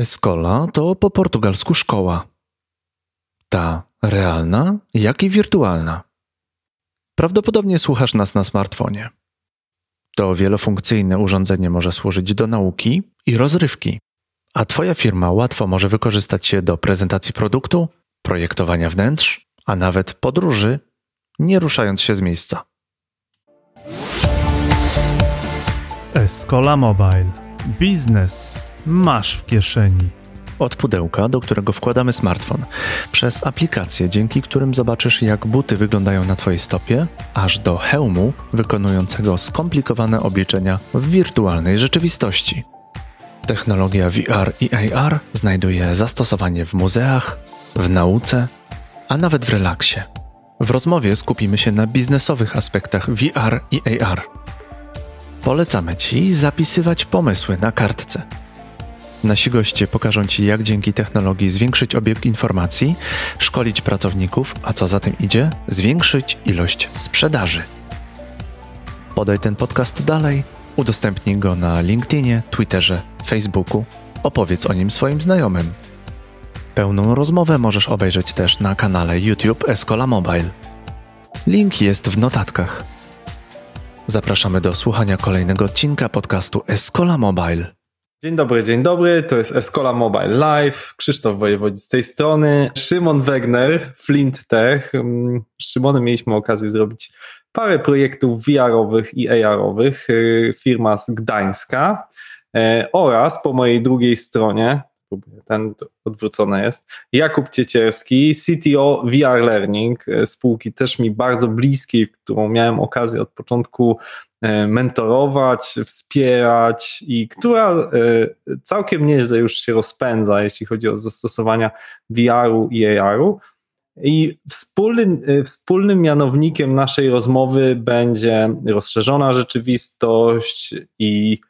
Escola to po portugalsku szkoła. Ta realna, jak i wirtualna. Prawdopodobnie słuchasz nas na smartfonie. To wielofunkcyjne urządzenie może służyć do nauki i rozrywki, a Twoja firma łatwo może wykorzystać się do prezentacji produktu, projektowania wnętrz, a nawet podróży, nie ruszając się z miejsca. Escola Mobile. Biznes masz w kieszeni. Od pudełka, do którego wkładamy smartfon, przez aplikacje, dzięki którym zobaczysz, jak buty wyglądają na Twojej stopie, aż do hełmu wykonującego skomplikowane obliczenia w wirtualnej rzeczywistości. Technologia VR i AR znajduje zastosowanie w muzeach, w nauce, a nawet w relaksie. W rozmowie skupimy się na biznesowych aspektach VR i AR. Polecamy Ci zapisywać pomysły na kartce. Nasi goście pokażą Ci, jak dzięki technologii zwiększyć obieg informacji, szkolić pracowników, a co za tym idzie, zwiększyć ilość sprzedaży. Podaj ten podcast dalej, udostępnij go na LinkedInie, Twitterze, Facebooku, opowiedz o nim swoim znajomym. Pełną rozmowę możesz obejrzeć też na kanale YouTube Escola Mobile. Link jest w notatkach. Zapraszamy do słuchania kolejnego odcinka podcastu Escola Mobile. Dzień dobry, dzień dobry. To jest Escola Mobile Live. Krzysztof Wojewodzi z tej strony. Szymon Wegner, Flint Tech. Mm, z Szymonem mieliśmy okazję zrobić parę projektów VR-owych i AR-owych. Y, firma z Gdańska e, oraz po mojej drugiej stronie ten odwrócony jest. Jakub Ciecierski, CTO VR Learning, e, spółki też mi bardzo bliskiej, którą miałem okazję od początku e, mentorować, wspierać i która e, całkiem nieźle już się rozpędza, jeśli chodzi o zastosowania VR-u i AR-u. I wspólnym, wspólnym mianownikiem naszej rozmowy będzie rozszerzona rzeczywistość i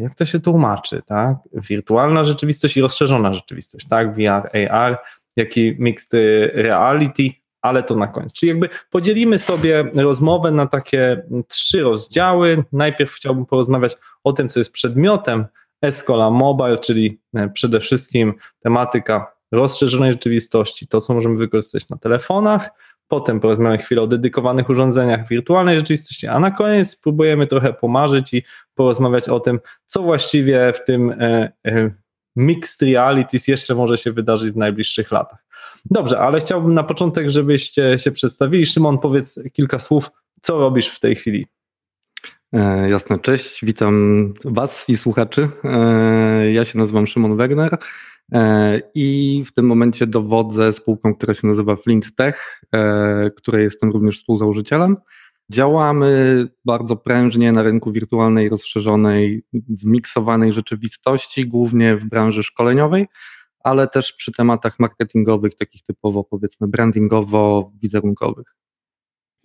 jak to się tłumaczy, tak? Wirtualna rzeczywistość i rozszerzona rzeczywistość, tak? VR, AR, jak i mixed reality, ale to na koniec. Czyli jakby podzielimy sobie rozmowę na takie trzy rozdziały. Najpierw chciałbym porozmawiać o tym, co jest przedmiotem Escola Mobile, czyli e, przede wszystkim tematyka rozszerzonej rzeczywistości, to co możemy wykorzystać na telefonach, Potem porozmawiamy chwilę o dedykowanych urządzeniach wirtualnej rzeczywistości, a na koniec spróbujemy trochę pomarzyć i porozmawiać o tym, co właściwie w tym e, e, mixed realities jeszcze może się wydarzyć w najbliższych latach. Dobrze, ale chciałbym na początek, żebyście się przedstawili. Szymon, powiedz kilka słów, co robisz w tej chwili? E, jasne, cześć, witam Was i słuchaczy. E, ja się nazywam Szymon Wegner. E, I w tym momencie dowodzę spółką, która się nazywa Flint Tech, e, której jestem również współzałożycielem. Działamy bardzo prężnie na rynku wirtualnej, rozszerzonej, zmiksowanej rzeczywistości, głównie w branży szkoleniowej, ale też przy tematach marketingowych, takich typowo powiedzmy brandingowo-wizerunkowych.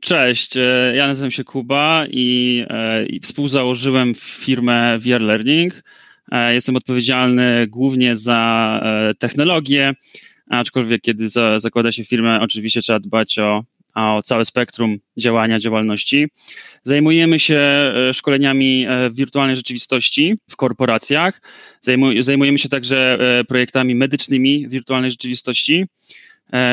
Cześć, e, ja nazywam się Kuba i, i współzałożyłem firmę VR Learning. E, jestem odpowiedzialny głównie za e, technologię, aczkolwiek kiedy za, zakłada się firmę, oczywiście trzeba dbać o, o całe spektrum działania, działalności. Zajmujemy się e, szkoleniami w wirtualnej rzeczywistości w korporacjach. Zajmujemy się także projektami medycznymi w wirtualnej rzeczywistości.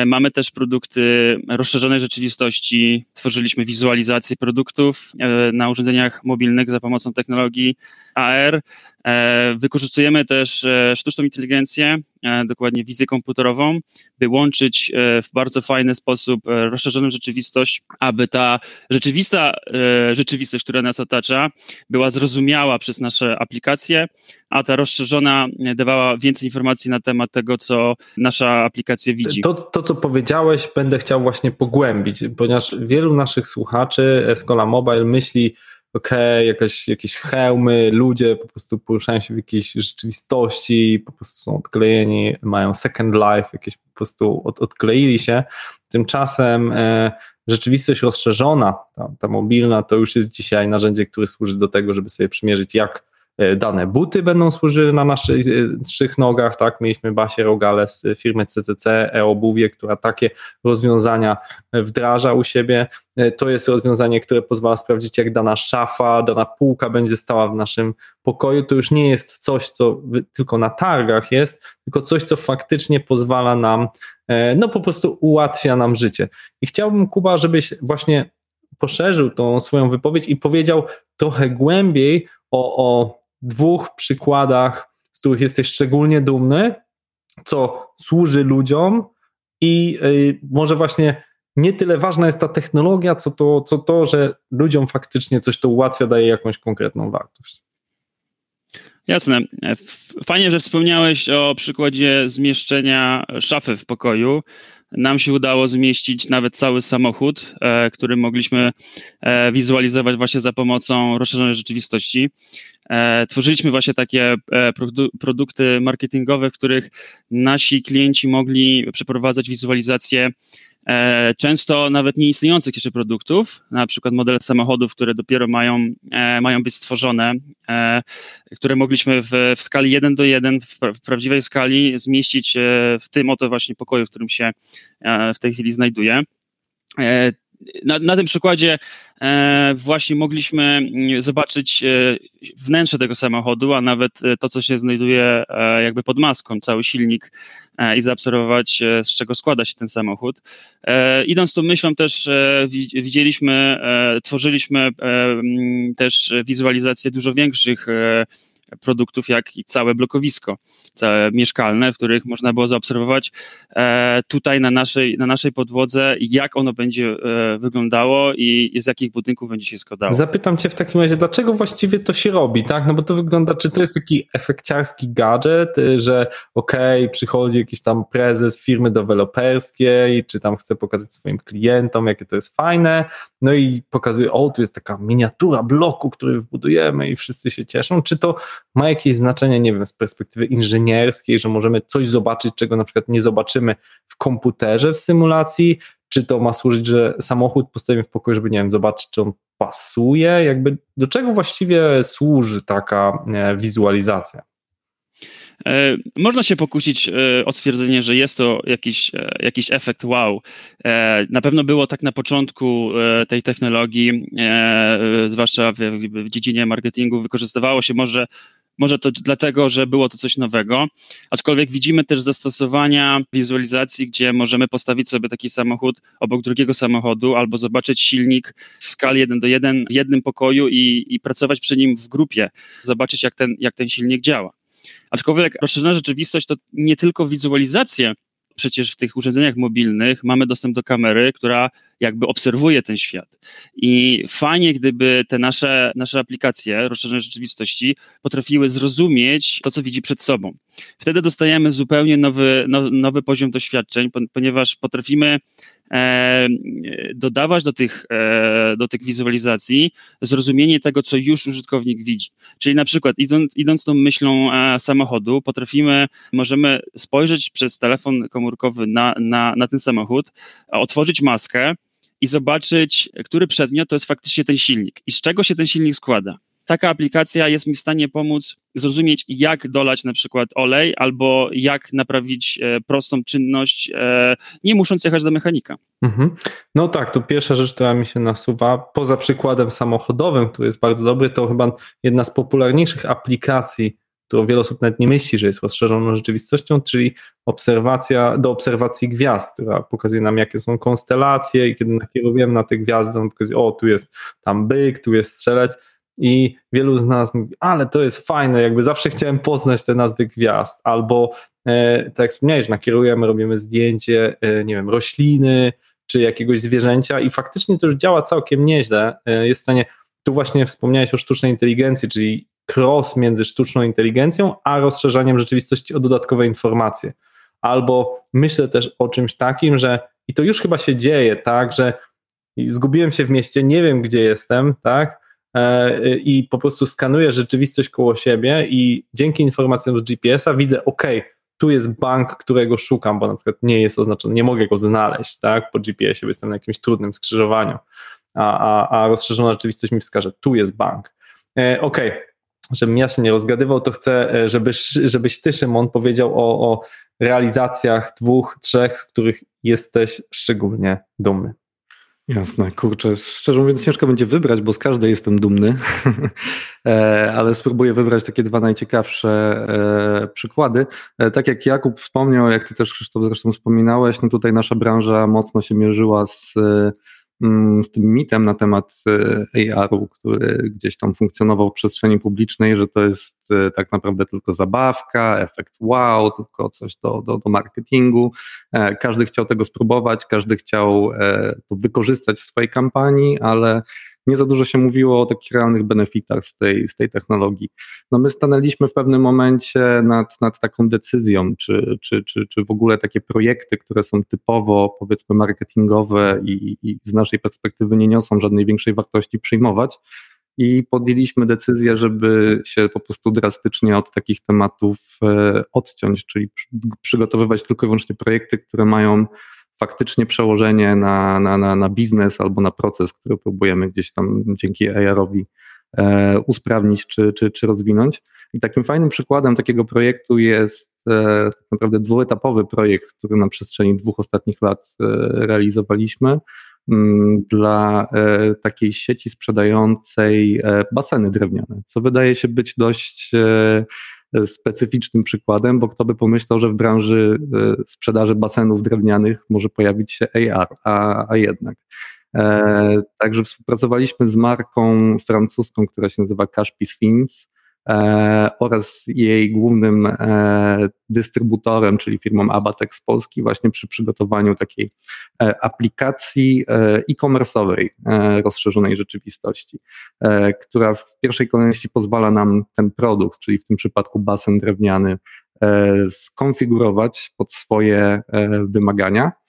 Mamy też produkty rozszerzonej rzeczywistości. Tworzyliśmy wizualizację produktów na urządzeniach mobilnych za pomocą technologii AR. E, wykorzystujemy też sztuczną inteligencję, dokładnie wizję komputerową, by łączyć w bardzo fajny sposób rozszerzoną rzeczywistość, aby ta rzeczywista rzeczywistość, która nas otacza, była zrozumiała przez nasze aplikacje, a ta rozszerzona dawała więcej informacji na temat tego, co nasza aplikacja widzi. To, to co powiedziałeś, będę chciał właśnie pogłębić, ponieważ wielu naszych słuchaczy Escola Mobile myśli, ok, jakaś, jakieś hełmy, ludzie po prostu poruszają się w jakiejś rzeczywistości, po prostu są odklejeni, mają second life, jakieś po prostu od, odkleili się. Tymczasem e, rzeczywistość rozszerzona, ta, ta mobilna, to już jest dzisiaj narzędzie, które służy do tego, żeby sobie przymierzyć, jak dane buty będą służyły na naszych nogach, tak? Mieliśmy Basię Rogale z firmy CCC e-obuwie, która takie rozwiązania wdraża u siebie. To jest rozwiązanie, które pozwala sprawdzić, jak dana szafa, dana półka będzie stała w naszym pokoju. To już nie jest coś, co tylko na targach jest, tylko coś, co faktycznie pozwala nam, no po prostu ułatwia nam życie. I chciałbym, Kuba, żebyś właśnie poszerzył tą swoją wypowiedź i powiedział trochę głębiej o, o dwóch przykładach, z których jesteś szczególnie dumny, co służy ludziom i y, może właśnie nie tyle ważna jest ta technologia, co to, co to, że ludziom faktycznie coś to ułatwia, daje jakąś konkretną wartość. Jasne. Fajnie, że wspomniałeś o przykładzie zmieszczenia szafy w pokoju. Nam się udało zmieścić nawet cały samochód, e, który mogliśmy e, wizualizować właśnie za pomocą rozszerzonej rzeczywistości. E, tworzyliśmy właśnie takie produkty marketingowe, w których nasi klienci mogli przeprowadzać wizualizację często nawet nieistniejących jeszcze produktów, na przykład modele samochodów, które dopiero mają, e, mają być stworzone, e, które mogliśmy w, w skali 1 do 1, w, w prawdziwej skali zmieścić w tym oto właśnie pokoju, w którym się w tej chwili znajduję na, na tym przykładzie e, właśnie mogliśmy mm, zobaczyć e, wnętrze tego samochodu, a nawet e, to, co się znajduje e, jakby pod maską, cały silnik e, i zaobserwować, e, z czego składa się ten samochód. idąc tą myślą też widzieliśmy, tworzyliśmy mm, też wizualizację dużo większych produktów, jak i całe blokowisko, całe mieszkalne, w których można było zaobserwować e, tutaj na naszej, na naszej podłodze, jak ono będzie e, wyglądało i z jakich budynków będzie się składało. Zapytam cię w takim razie, dlaczego właściwie to się robi, tak? No bo to wygląda, czy to jest taki efekciarski gadżet, y, że okej, okay, przychodzi jakiś tam prezes firmy deweloperskiej, czy tam chce pokazać swoim klientom, jakie to jest fajne, no i pokazuje, o, tu jest taka miniatura bloku, który wbudujemy i wszyscy się cieszą, czy to ma jakieś znaczenie, nie wiem, z perspektywy inżynierskiej, że możemy coś zobaczyć, czego na przykład nie zobaczymy w komputerze w symulacji, czy to ma służyć, że samochód postawimy w pokoju, żeby, nie wiem, zobaczyć, czy on pasuje, jakby do czego właściwie służy taka e, wizualizacja? E, można się pokusić e, o stwierdzenie, że jest to jakiś, jakiś efekt wow. Na pewno było tak na początku tej technologii, zwłaszcza w, w dziedzinie marketingu, wykorzystywało się może może to dlatego, że było to coś nowego, aczkolwiek widzimy też zastosowania wizualizacji, gdzie możemy postawić sobie taki samochód obok drugiego samochodu albo zobaczyć silnik w skali 1 do 1 w jednym pokoju i, i pracować przy nim w grupie, zobaczyć jak ten, jak ten silnik działa. Aczkolwiek rozszerzona rzeczywistość to nie tylko wizualizacje przecież w tych urządzeniach mobilnych mamy dostęp do kamery, która jakby obserwuje ten świat. I fajnie, gdyby te nasze, nasze aplikacje rozszerzonej rzeczywistości potrafiły zrozumieć to, co widzi przed sobą. Wtedy dostajemy zupełnie nowy, no, nowy poziom doświadczeń, ponieważ potrafimy e, dodawać do tych, e, do tych wizualizacji zrozumienie tego, co już użytkownik widzi. Czyli na przykład idąc, idąc tą myślą e, samochodu, potrafimy, możemy spojrzeć przez telefon komórkowy na, na, na ten samochód, otworzyć maskę i zobaczyć, który przedmiot to jest faktycznie ten silnik i z czego się ten silnik składa taka aplikacja jest mi w stanie pomóc zrozumieć, jak dolać na przykład olej, albo jak naprawić e, prostą czynność, e, nie musząc jechać do mechanika. Mhm. No tak, to pierwsza rzecz, która mi się nasuwa, poza przykładem samochodowym, który jest bardzo dobry, to chyba jedna z popularniejszych aplikacji, którą wiele osób nawet nie myśli, że jest rozszerzoną rzeczywistością, czyli obserwacja, do obserwacji gwiazd, która pokazuje nam, jakie są konstelacje i kiedy nakierujemy na te gwiazdy, on pokazuje, o, tu jest tam byk, tu jest strzelec, i wielu z nas mówi, ale to jest fajne, jakby zawsze chciałem poznać te nazwy gwiazd, albo e, tak jak wspomniałeś, nakierujemy, robimy zdjęcie, e, nie wiem, rośliny, czy jakiegoś zwierzęcia i faktycznie to już działa całkiem nieźle. E, jest w stanie, tu właśnie wspomniałeś o sztucznej inteligencji, czyli cross między sztuczną inteligencją, a rozszerzaniem rzeczywistości o dodatkowe informacje. Albo myślę też o czymś takim, że i to już chyba się dzieje, tak, że zgubiłem się w mieście, nie wiem gdzie jestem, tak, E, i po prostu skanuję rzeczywistość koło siebie i dzięki informacjom z GPS-a widzę, ok, tu jest bank, którego szukam, bo na przykład nie jest oznaczony, nie mogę go znaleźć, tak, po GPS-ie, bo jestem na jakimś trudnym skrzyżowaniu, a, a, a rozszerzona rzeczywistość mi wskaże, tu jest bank. E, ok, żebym ja się nie rozgadywał, to chcę, e, żebyś, żebyś ty, Szymon, powiedział o, o realizacjach dwóch, trzech, z których jesteś szczególnie dumny. Jasne, kurczę, szczerze mówiąc ciężko będzie wybrać, bo z każdej jestem dumny, e, ale spróbuję wybrać takie dwa najciekawsze e, przykłady. Tak jak Jakub wspomniał, jak ty też Krzysztof zresztą wspominałeś, no tutaj nasza branża mocno się mierzyła z z tym mitem na temat e, AR-u, który gdzieś tam funkcjonował w przestrzeni publicznej, że to jest e, tak naprawdę tylko zabawka, efekt wow, tylko coś do, do, do marketingu. E, każdy chciał tego spróbować, każdy chciał to wykorzystać w swojej kampanii, ale nie za dużo się mówiło o takich realnych benefitach z tej, z tej technologii. No my stanęliśmy w pewnym momencie nad, nad taką decyzją, czy, czy, czy, czy w ogóle takie projekty, które są typowo powiedzmy marketingowe i, i z naszej perspektywy nie niosą żadnej większej wartości przyjmować, i podjęliśmy decyzję, żeby się po prostu drastycznie od takich tematów e, odciąć, czyli przygotowywać tylko i wyłącznie projekty, które mają faktycznie przełożenie na, na, na, na biznes albo na proces, który próbujemy gdzieś tam dzięki AR-owi e, usprawnić czy, czy, czy rozwinąć. I takim fajnym przykładem takiego projektu jest e, tak naprawdę dwuetapowy projekt, który na przestrzeni dwóch ostatnich lat e, realizowaliśmy m, mm, dla e, takiej sieci sprzedającej e, baseny drewniane, co wydaje się być dość e, specyficznym przykładem, bo kto by pomyślał, że w branży e, sprzedaży basenów drewnianych może pojawić się AR, a, a jednak. E, także współpracowaliśmy z marką francuską, która się nazywa Cash Piscines oraz jej głównym e, dystrybutorem, czyli firmą Abatex Polski, właśnie przy przygotowaniu takiej e, aplikacji e-commerce'owej rozszerzonej rzeczywistości, która w pierwszej kolejności pozwala nam ten produkt, czyli w tym przypadku basen drewniany, skonfigurować pod swoje wymagania. E,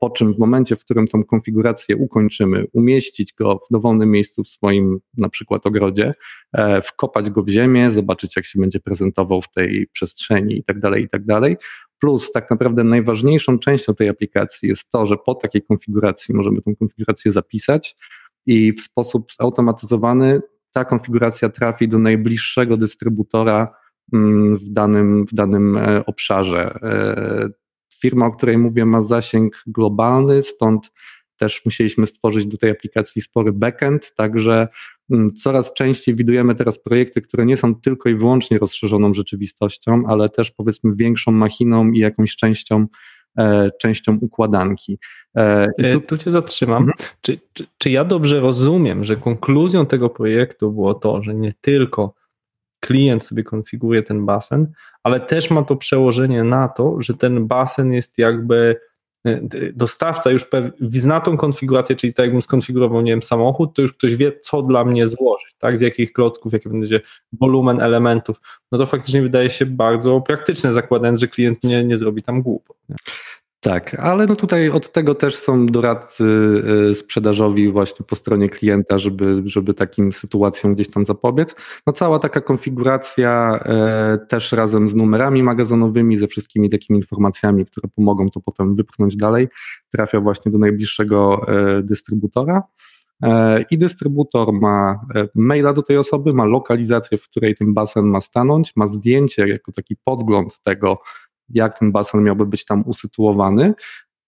po czym w momencie, w którym tą konfigurację ukończymy, umieścić go w dowolnym miejscu w swoim na przykład ogrodzie, e, wkopać go w ziemię, zobaczyć jak się będzie prezentował w tej przestrzeni i tak dalej, i tak. Plus tak naprawdę najważniejszą częścią tej aplikacji jest to, że po takiej konfiguracji możemy tą konfigurację zapisać i w sposób zautomatyzowany ta konfiguracja trafi do najbliższego dystrybutora mm, w danym, w danym e, obszarze firma, o której mówię, ma zasięg globalny, stąd też musieliśmy stworzyć do tej aplikacji spory backend, także mm, coraz częściej widujemy teraz projekty, które nie są tylko i wyłącznie rozszerzoną rzeczywistością, ale też powiedzmy większą machiną i jakąś częścią e, częścią układanki. E, tu... tu cię zatrzymam. Mhm. Czy, czy, czy ja dobrze rozumiem, że konkluzją tego projektu było to, że nie tylko klient sobie konfiguruje ten basen, ale też ma to przełożenie na to, że ten basen jest jakby e, dostawca już zna tą konfigurację, czyli tak jakbym skonfigurował, nie wiem, samochód, to już ktoś wie, co dla mnie złożyć, tak, z jakich klocków, jaki będzie wolumen elementów, no to faktycznie wydaje się bardzo praktyczne, zakładając, że klient nie, nie zrobi tam głupot. Nie? Tak, ale no tutaj od tego też są doradcy y, sprzedażowi właśnie po stronie klienta, żeby, żeby takim sytuacjom gdzieś tam zapobiec. No cała taka konfiguracja e, też razem z numerami magazynowymi, ze wszystkimi takimi informacjami, które pomogą to potem wypchnąć dalej, trafia właśnie do najbliższego e, dystrybutora. I dystrybutor ma maila do tej osoby, ma lokalizację, w której ten basen ma stanąć, ma zdjęcie jako taki podgląd tego, jak ten basen miałby być tam usytuowany,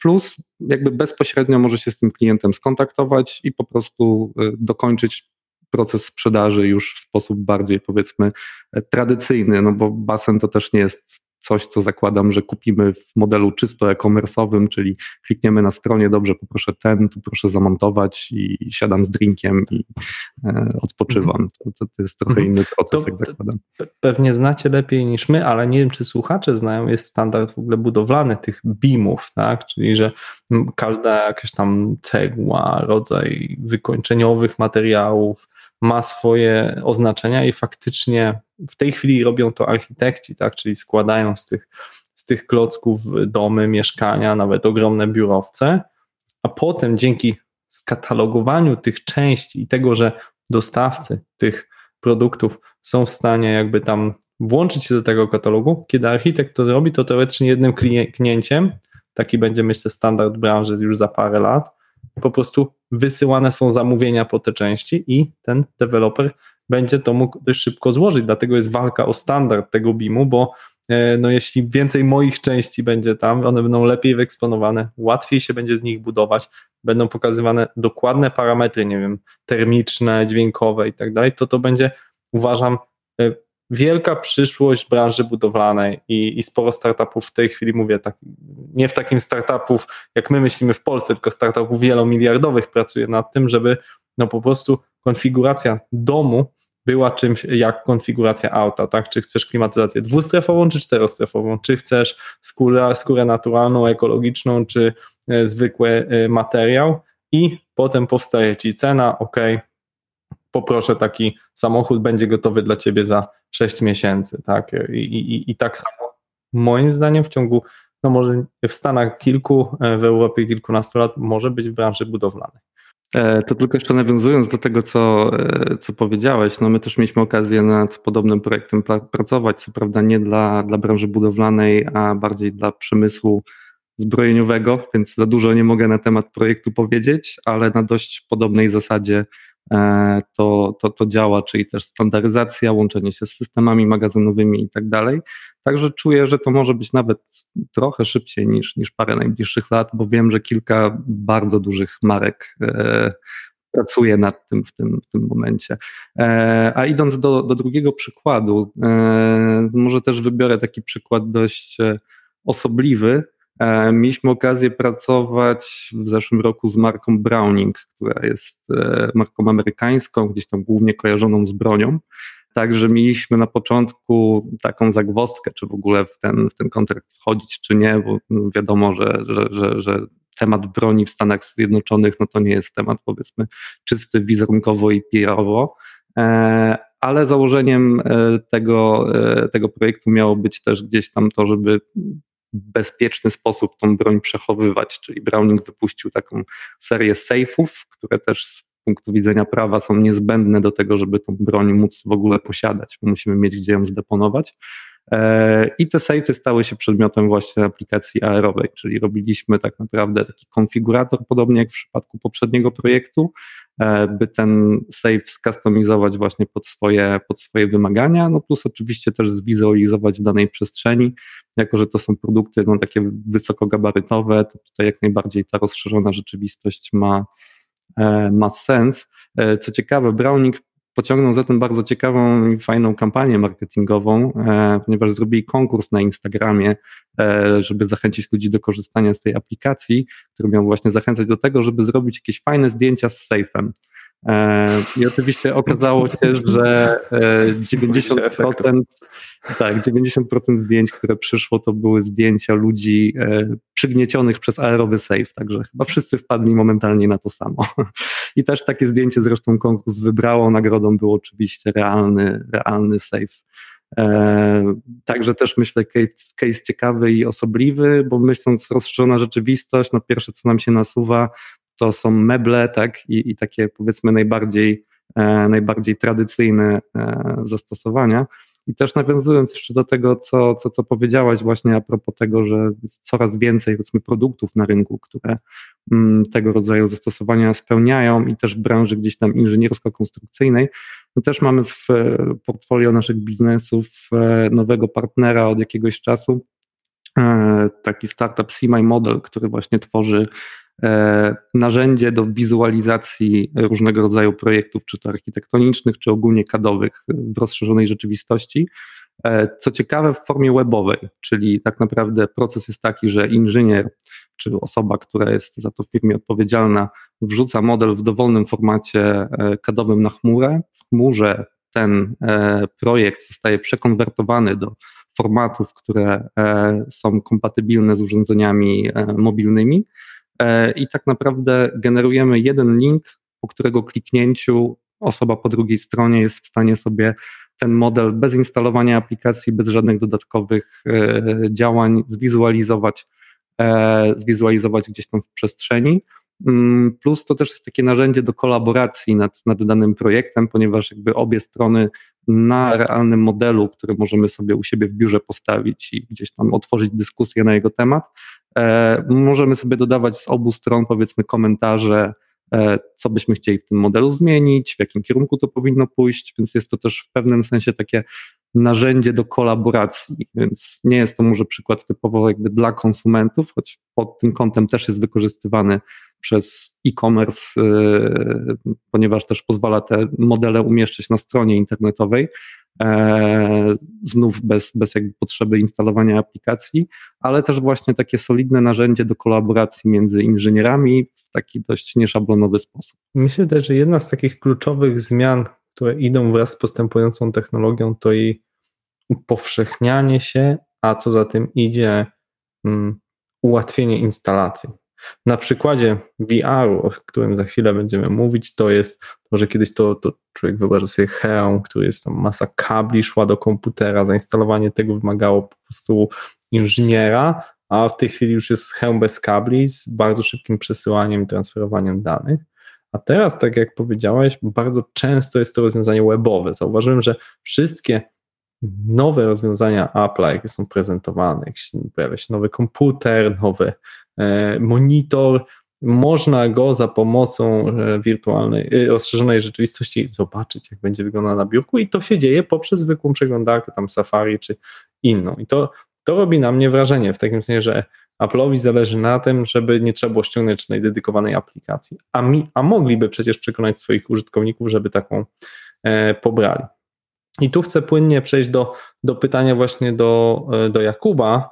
plus jakby bezpośrednio może się z tym klientem skontaktować i po prostu y, dokończyć proces sprzedaży już w sposób bardziej powiedzmy tradycyjny, no bo basen to też nie jest coś, co zakładam, że kupimy w modelu czysto e-commerce'owym, czyli klikniemy na stronie, dobrze, poproszę ten, tu proszę zamontować i siadam z drinkiem i e, odpoczywam. Mhm. To, to, jest trochę mhm. inny proces, to, jak zakładam. Pewnie znacie lepiej niż my, ale nie wiem, czy słuchacze znają, jest standard w ogóle budowlany tych BIM-ów, tak? czyli że każda jakaś tam cegła, rodzaj wykończeniowych materiałów, ma swoje oznaczenia i faktycznie w tej chwili robią to architekci, tak? czyli składają z tych, z tych klocków domy, mieszkania, nawet ogromne biurowce, a potem dzięki skatalogowaniu tych części i tego, że dostawcy tych produktów są w stanie jakby tam włączyć się do tego katalogu, kiedy architekt to robi, to teoretycznie jednym kliknięciem, taki będzie myślę standard branży już za parę lat, po prostu wysyłane są zamówienia po te części i ten deweloper będzie to mógł dość szybko złożyć. Dlatego jest walka o standard tego BIM-u, bo e, no jeśli więcej moich części będzie tam, one będą lepiej wyeksponowane, łatwiej się będzie z nich budować, będą pokazywane dokładne parametry, nie wiem, termiczne, dźwiękowe i tak dalej, to to będzie, uważam, e, wielka przyszłość branży budowlanej i, i sporo startupów w tej chwili, mówię, tak, nie w takim startupów, jak my myślimy w Polsce, tylko startupów wielomiliardowych pracuje nad tym, żeby no po prostu konfiguracja domu była czymś jak konfiguracja auta, tak? Czy chcesz klimatyzację dwustrefową, czy czterostrefową? Czy chcesz skórę, skórę naturalną, ekologiczną, czy e, zwykły e, materiał? I potem powstaje ci cena, ok, poproszę taki samochód, będzie gotowy dla ciebie za 6 miesięcy, tak? I, i, i tak samo moim zdaniem w ciągu, no może w Stanach kilku, e, w Europie kilkunastu lat może być w branży budowlanej. E, to tylko jeszcze nawiązując do tego, co, e, co powiedziałeś, no my też mieliśmy okazję nad podobnym projektem pracować, co prawda nie dla, dla branży budowlanej, a bardziej dla przemysłu zbrojeniowego, więc za dużo nie mogę na temat projektu powiedzieć, ale na dość podobnej zasadzie to, to, to działa, czyli też standaryzacja, łączenie się z systemami magazynowymi i tak dalej. Także czuję, że to może być nawet trochę szybciej niż, niż parę najbliższych lat, bo wiem, że kilka bardzo dużych marek e, pracuje nad tym w tym, w tym momencie. E, a idąc do, do drugiego przykładu, może też wybiorę taki przykład dość osobliwy, E, mieliśmy okazję pracować w zeszłym roku z marką Browning, która jest e, marką amerykańską, gdzieś tam głównie kojarzoną z bronią. Także mieliśmy na początku taką zagwostkę, czy w ogóle w ten, w ten kontrakt wchodzić, czy nie, bo wiadomo, że, że, że, że temat broni w Stanach Zjednoczonych no to nie jest temat powiedzmy czysty wizerunkowo i PR-owo, e, ale założeniem tego, tego projektu miało być też gdzieś tam to, żeby bezpieczny sposób tą broń przechowywać, czyli Browning wypuścił taką serię safe'ów, które też z punktu widzenia prawa są niezbędne do tego, żeby tą broń móc w ogóle posiadać, musimy mieć gdzie ją zdeponować. E, I te safe'y stały się przedmiotem właśnie aplikacji aerowej, czyli robiliśmy tak naprawdę taki konfigurator, podobnie jak w przypadku poprzedniego projektu, by ten safe skustomizować właśnie pod swoje, pod swoje wymagania, no plus oczywiście też zwizualizować w danej przestrzeni, jako że to są produkty no, takie wysokogabarytowe, to tutaj jak najbardziej ta rozszerzona rzeczywistość ma, e, ma sens. Co ciekawe, Browning pociągnął za tym bardzo ciekawą i fajną kampanię marketingową, e, ponieważ zrobili konkurs na Instagramie, e, żeby zachęcić ludzi do korzystania z tej aplikacji, który miał właśnie zachęcać do tego, żeby zrobić jakieś fajne zdjęcia z safe'em. E, I oczywiście okazało się, że 90%, tak, 90% zdjęć, które przyszło, to były zdjęcia ludzi przygniecionych przez aerowy safe, także chyba wszyscy wpadli momentalnie na to samo. I też takie zdjęcie zresztą konkurs wybrało, nagrodą był oczywiście realny, realny safe. E, także też myślę case, case ciekawy i osobliwy, bo myśląc rozszerzona rzeczywistość, no pierwsze co nam się nasuwa to są meble, tak, i, i takie powiedzmy najbardziej, e, najbardziej tradycyjne e, zastosowania. I też nawiązując jeszcze do tego, co, co, co powiedziałaś właśnie a propos tego, że jest coraz więcej powiedzmy produktów na rynku, które mm, tego rodzaju zastosowania spełniają i też w branży gdzieś tam inżyniersko-konstrukcyjnej, no też mamy w portfolio naszych biznesów e, nowego partnera od jakiegoś czasu, taki startup My Model, który właśnie tworzy E, narzędzie do wizualizacji różnego rodzaju projektów, czy to architektonicznych, czy ogólnie kadowych w rozszerzonej rzeczywistości. E, co ciekawe, w formie webowej, czyli tak naprawdę proces jest taki, że inżynier czy osoba, która jest za to w firmie odpowiedzialna, wrzuca model w dowolnym formacie e, kadowym na chmurę. W chmurze ten projekt zostaje przekonwertowany do formatów, które są kompatybilne z urządzeniami mobilnymi E, i tak naprawdę generujemy jeden link, po którego kliknięciu osoba po drugiej stronie jest w stanie sobie ten model bez instalowania aplikacji, bez żadnych dodatkowych e, działań zwizualizować, e, zwizualizować gdzieś tam w przestrzeni. Mm, plus to też jest takie narzędzie do kolaboracji nad, nad danym projektem, ponieważ jakby obie strony na realnym modelu, który możemy sobie u siebie w biurze postawić i gdzieś tam otworzyć dyskusję na jego temat, E, możemy sobie dodawać z obu stron, powiedzmy, komentarze co byśmy chcieli w tym modelu zmienić, w jakim kierunku to powinno pójść, więc jest to też w pewnym sensie takie narzędzie do kolaboracji, więc nie jest to może przykład typowo jakby dla konsumentów, choć pod tym kątem też jest wykorzystywany przez e-commerce, yy, ponieważ też pozwala te modele umieszczać na stronie internetowej, e, znów bez, bez jakby potrzeby instalowania aplikacji, ale też właśnie takie solidne narzędzie do kolaboracji między inżynierami w taki dość nieszablonowy sposób. Myślę też, że jedna z takich kluczowych zmian, które idą wraz z postępującą technologią, to jej upowszechnianie się, a co za tym idzie, um, ułatwienie instalacji. Na przykładzie VR-u, o którym za chwilę będziemy mówić, to jest to, że kiedyś to, to człowiek wyobrażał sobie hełm, który jest tam masa kabli, szła do komputera, zainstalowanie tego wymagało po prostu inżyniera, a w tej chwili już jest hełm bez kabli z bardzo szybkim przesyłaniem i transferowaniem danych. A teraz, tak jak powiedziałeś, bardzo często jest to rozwiązanie webowe. Zauważyłem, że wszystkie nowe rozwiązania Apple, jakie są prezentowane, jak się pojawia się nowy komputer, nowy e, monitor, można go za pomocą e, wirtualnej, e, rozszerzonej rzeczywistości zobaczyć, jak będzie wyglądał na biurku i to się dzieje poprzez zwykłą przeglądarkę, tam Safari czy inną. I to, to robi na mnie wrażenie, w takim sensie, że Apple'owi zależy na tym, żeby nie trzeba było ściągnąć żadnej dedykowanej aplikacji, a, mi, a mogliby przecież przekonać swoich użytkowników, żeby taką e, pobrali. I tu chcę płynnie przejść do, do pytania właśnie do, e, do Jakuba.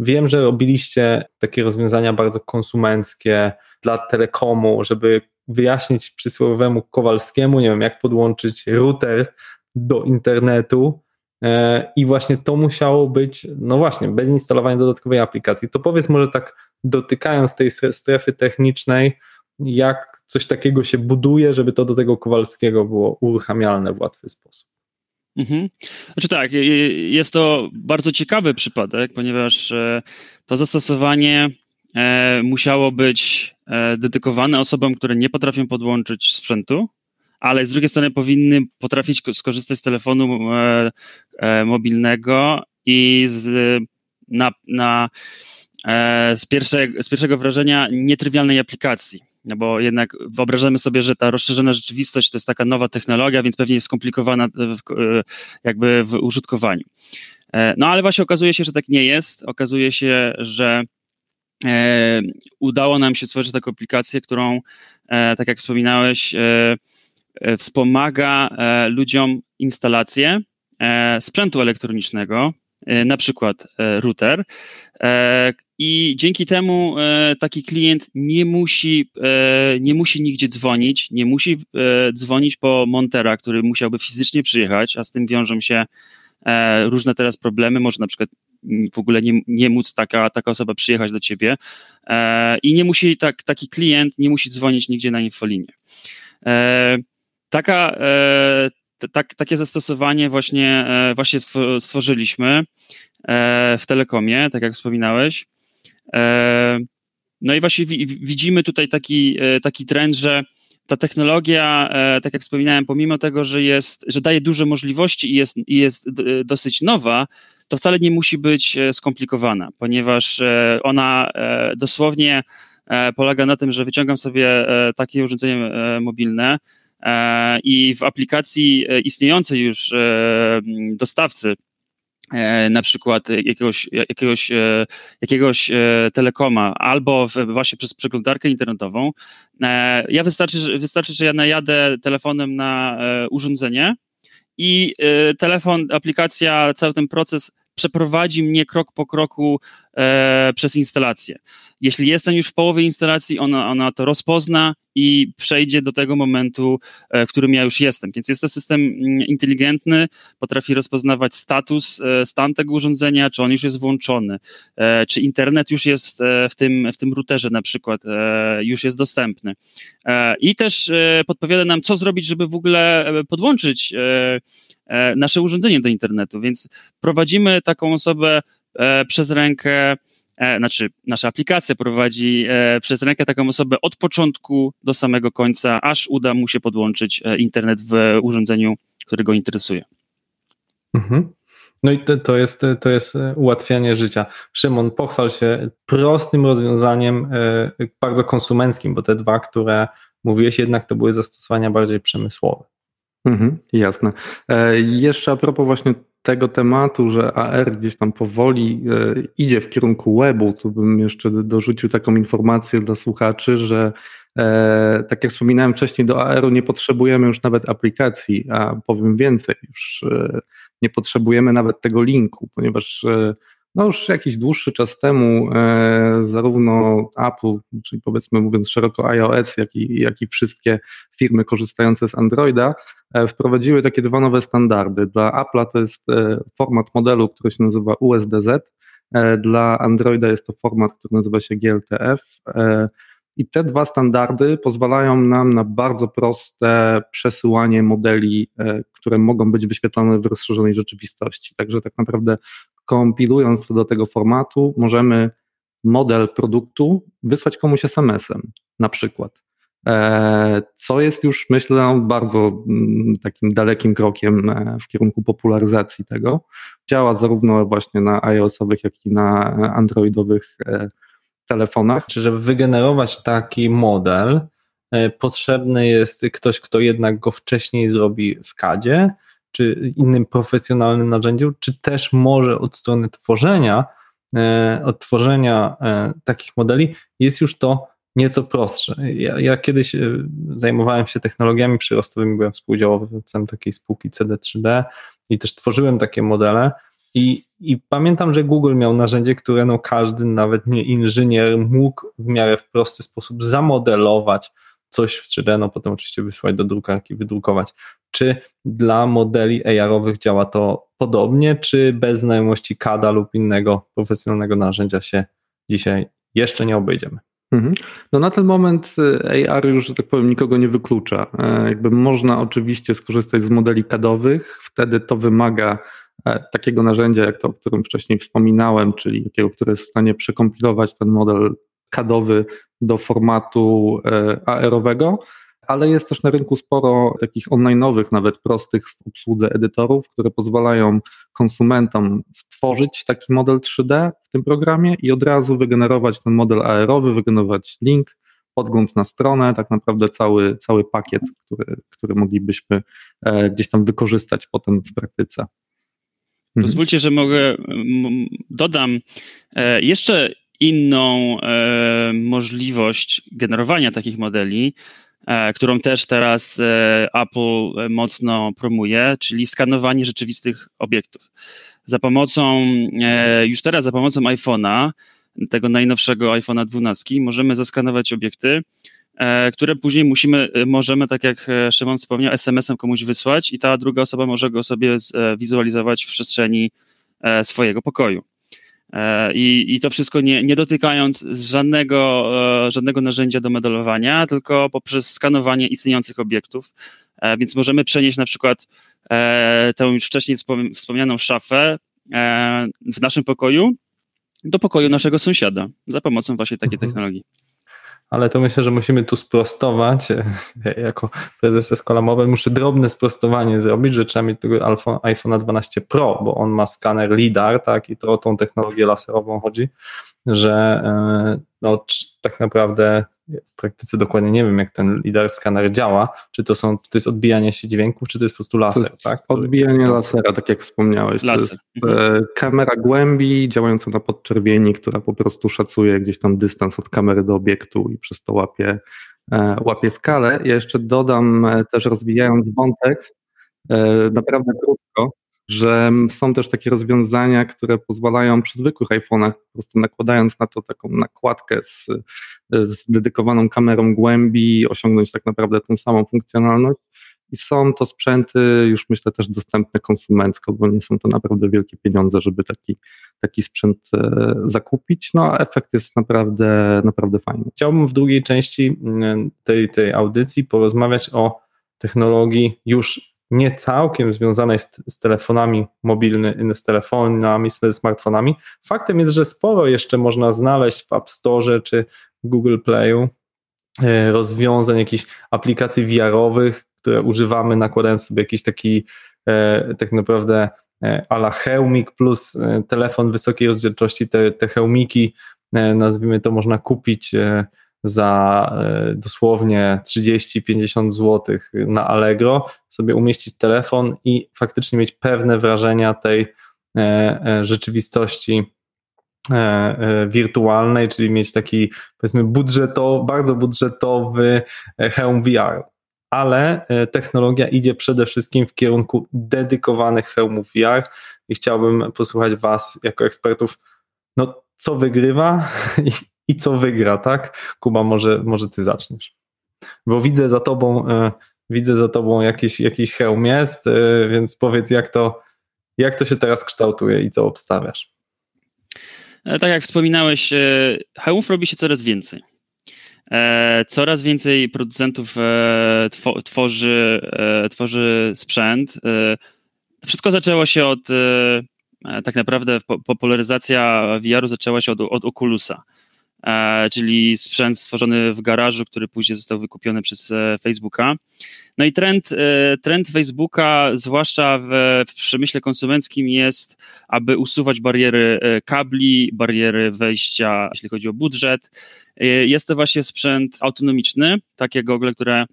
Wiem, że robiliście takie rozwiązania bardzo konsumenckie dla telekomu, żeby wyjaśnić przysłowiowemu Kowalskiemu, nie wiem, jak podłączyć router do internetu. E, I właśnie to musiało być, no właśnie, bez instalowania dodatkowej aplikacji. To powiedz może tak, dotykając tej strefy technicznej, jak coś takiego się buduje, żeby to do tego Kowalskiego było uruchamialne w łatwy sposób. Mhm. Znaczy tak, jest to bardzo ciekawy przypadek, ponieważ e, to zastosowanie e, musiało być e, dedykowane osobom, które nie potrafią podłączyć sprzętu, ale z drugiej strony powinny potrafić skorzystać z telefonu mobilnego i z, na, na, z, pierwsze, z pierwszego wrażenia nietrywialnej aplikacji. No bo jednak wyobrażamy sobie, że ta rozszerzona rzeczywistość to jest taka nowa technologia, więc pewnie jest skomplikowana w, e, jakby w użytkowaniu. E, no ale właśnie okazuje się, że tak nie jest. Okazuje się, że e, udało nam się stworzyć taką aplikację, którą, e, tak jak wspominałeś, e, e wspomaga ludziom instalację sprzętu elektronicznego, na przykład router, i dzięki temu e, taki klient nie musi, e, nie musi nigdzie dzwonić, nie musi e, dzwonić po montera, który musiałby fizycznie przyjechać, a z tym wiążą się e, różne teraz problemy. Może na przykład w ogóle nie, nie móc taka, taka osoba przyjechać do ciebie e, i nie musi, tak, taki klient nie musi dzwonić nigdzie na infolinię. E, taka, tak, takie zastosowanie właśnie, właśnie stworzyliśmy w Telekomie, tak jak wspominałeś. E, no i właśnie widzimy tutaj taki, e, taki trend, że ta technologia, e, tak jak wspominałem, pomimo tego, że, jest, że daje duże możliwości i jest, i jest dosyć nowa, to wcale nie musi być skomplikowana, ponieważ ona dosłownie polega na tym, że wyciągam sobie takie urządzenie mobilne i w aplikacji istniejącej już dostawcy E, na przykład jakiegoś, jakiegoś, e, jakiegoś e, telekoma albo właśnie przez przeglądarkę internetową, ja wystarczy, wystarczy, że ja najadę telefonem na urządzenie i telefon, aplikacja, cały ten proces przeprowadzi mnie krok po kroku e, przez instalację. Jeśli jestem już w połowie instalacji, ona, ona to rozpozna i przejdzie do tego momentu, e, w którym ja już jestem. Więc jest to system mm, inteligentny, potrafi rozpoznawać status, e, stan tego urządzenia, czy on już jest włączony, e, czy internet już jest e, w tym, w tym routerze na przykład, e, już jest dostępny. I też podpowiada nam, co zrobić, żeby w ogóle podłączyć nasze urządzenie do internetu, więc prowadzimy taką osobę przez rękę, e, znaczy nasza aplikacja prowadzi przez rękę taką osobę od początku do samego końca, aż uda mu się podłączyć internet w urządzeniu, które go interesuje. Mhm. No i to, to, jest, to jest ułatwianie życia. Szymon, pochwal się prostym rozwiązaniem, bardzo konsumenckim, bo te dwa, które mówiłeś, jednak to były zastosowania bardziej przemysłowe. Mhm, jasne. E, jeszcze a propos właśnie tego tematu, że AR gdzieś tam powoli e, idzie w kierunku webu, to bym jeszcze dorzucił taką informację dla słuchaczy, że e, tak jak wspominałem wcześniej, do AR-u nie potrzebujemy już nawet aplikacji, a powiem więcej, już e, nie potrzebujemy nawet tego linku, ponieważ no już jakiś dłuższy czas temu e, zarówno Apple, czyli powiedzmy mówiąc szeroko iOS, jak i, jak i wszystkie firmy korzystające z Androida, e, wprowadziły takie dwa nowe standardy. Dla Apple'a to jest e, format modelu, który się nazywa USDZ, e, dla Androida jest to format, który nazywa się GLTF. E, I te dwa standardy pozwalają nam na bardzo proste przesyłanie modeli, e, które mogą być wyświetlone w rozszerzonej rzeczywistości. Także tak naprawdę kompilując to do tego formatu, możemy model produktu wysłać komuś SMS-em, na przykład. E, co jest już, myślę, bardzo mm, takim dalekim krokiem e, w kierunku popularyzacji tego. Działa zarówno właśnie na iOS-owych, jak i na androidowych e, telefonach. Czy żeby wygenerować taki model, potrzebny jest ktoś, kto jednak go wcześniej zrobi w CADzie, czy innym profesjonalnym narzędziu, czy też może od strony tworzenia, e, od tworzenia e, takich modeli jest już to nieco prostsze. Ja, ja, kiedyś e, zajmowałem się technologiami przyrostowymi, byłem współdziałowcem takiej spółki CD3D i też tworzyłem takie modele. I, I pamiętam, że Google miał narzędzie, które no każdy, nawet nie inżynier, mógł w miarę w prosty sposób zamodelować coś w 3D, no potem oczywiście wysłać do drukarki, wydrukować. Czy dla modeli AR-owych działa to podobnie, czy bez znajomości CAD-a lub innego profesjonalnego narzędzia się dzisiaj jeszcze nie obejdziemy? Mhm. No na ten moment y, AR już, że tak powiem, nikogo nie wyklucza. E, jakby można oczywiście skorzystać z modeli CAD-owych, wtedy to wymaga e, takiego narzędzia, jak to, o którym wcześniej wspominałem, czyli takiego, które jest w stanie przekompilować ten model CAD-owy do formatu e, AR-owego, ale jest też na rynku sporo takich online'owych, nawet prostych w obsłudze edytorów, które pozwalają konsumentom stworzyć taki model 3D w tym programie i od razu wygenerować ten model AR-owy, wygenerować link, podgląd na stronę, tak naprawdę cały, cały pakiet, który, który moglibyśmy e, gdzieś tam wykorzystać potem w praktyce. Mhm. Pozwólcie, że mogę, dodam e, jeszcze inną e, możliwość generowania takich modeli, e, którą też teraz e, Apple mocno promuje, czyli skanowanie rzeczywistych obiektów. Za pomocą, e, już teraz za pomocą iPhone'a, tego najnowszego iPhone'a 12, możemy zaskanować obiekty, e, które później musimy, e, możemy, tak jak Szymon wspomniał, SMS-em komuś wysłać i ta druga osoba może go sobie wizualizować w przestrzeni swojego pokoju. E, I, I to wszystko nie, nie dotykając żadnego, e, żadnego narzędzia do modelowania, tylko poprzez skanowanie istniejących obiektów. E, więc możemy przenieść na przykład tę już wcześniej wspomnianą szafę w naszym pokoju do pokoju naszego sąsiada za pomocą właśnie takiej mhm. technologii ale to myślę, że musimy tu sprostować. Jako prezes Escola Mobile muszę drobne sprostowanie zrobić, że trzeba mieć tego iPhone 12 Pro, bo on ma skaner LIDAR, tak, i to o tą technologię laserową chodzi, że e, no, tak naprawdę w praktyce dokładnie nie wiem, jak ten LIDAR skaner działa, czy to są, to jest odbijanie się dźwięków, czy to jest po prostu laser, tak? Odbijanie lasera, tak jak wspomniałeś. Laser. To jest e, kamera głębi działająca na podczerwieni, która po prostu szacuje gdzieś tam dystans od kamery do obiektu i przez to łapie, e, łapie skalę. Ja jeszcze dodam, też rozwijając wątek, naprawdę krótko, że są też takie rozwiązania, które pozwalają przy zwykłych iPhone'ach, po prostu nakładając na to taką nakładkę z, z dedykowaną kamerą głębi, osiągnąć tak naprawdę tą samą funkcjonalność. I są to sprzęty już myślę też dostępne konsumencko, bo nie są to naprawdę wielkie pieniądze, żeby taki, taki sprzęt e, zakupić. No efekt jest naprawdę, naprawdę fajny. Chciałbym w drugiej części tej, tej audycji porozmawiać o technologii już nie całkiem związanej z, z telefonami mobilnymi, z telefonami, z smartfonami. Faktem jest, że sporo jeszcze można znaleźć w App Store czy Google Playu e, rozwiązań, jakichś aplikacji VR-owych, które używamy nakładając sobie jakiś taki e, tak naprawdę e, ala hełmik plus telefon wysokiej rozdzielczości, te, te hełmiki nazwijmy to można kupić za e, dosłownie 30-50 zł na Allegro, sobie umieścić telefon i faktycznie mieć pewne wrażenia tej e, e, rzeczywistości wirtualnej, czyli mieć taki powiedzmy budżetowy, bardzo budżetowy hełm VR. Ale technologia idzie przede wszystkim w kierunku dedykowanych hełmów VR i chciałbym posłuchać Was jako ekspertów, no co wygrywa i, co wygra, tak? Kuba, może, może ty zaczniesz. Bo widzę za tobą, e, widzę za tobą jakiś, jakiś hełm jest, e, więc powiedz, jak to, jak to się teraz kształtuje i co obstawiasz? E, tak jak wspominałeś, hełmów robi się coraz więcej. Coraz więcej producentów tworzy, tworzy sprzęt. Wszystko zaczęło się od tak naprawdę popularyzacja VR-u zaczęła się od, od Oculusa. E, czyli sprzęt stworzony w garażu, który później został wykupiony przez e, Facebooka. No i trend, e, trend Facebooka, zwłaszcza w, w przemyśle konsumenckim, jest, aby usuwać bariery kabli, bariery wejścia, jeśli chodzi o budżet. Jest to właśnie sprzęt autonomiczny, takie gogle, które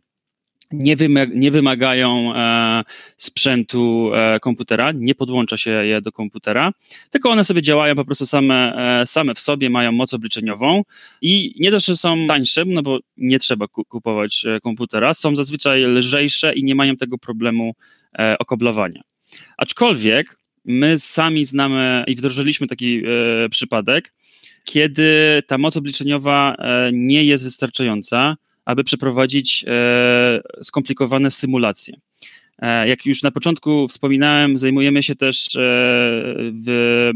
nie, nie wymagają e, sprzętu e, komputera, nie podłącza się je do komputera, tylko one sobie działają po prostu same, e, same w sobie, mają moc obliczeniową i nie dość, że są tańsze, no bo nie trzeba kupować e, komputera, są zazwyczaj lżejsze i nie mają tego problemu e, okoblowania. Aczkolwiek my sami znamy i wdrożyliśmy taki e, przypadek, kiedy ta moc obliczeniowa nie jest wystarczająca, aby przeprowadzić e, skomplikowane symulacje. E, jak już na początku wspominałem, zajmujemy się też e, w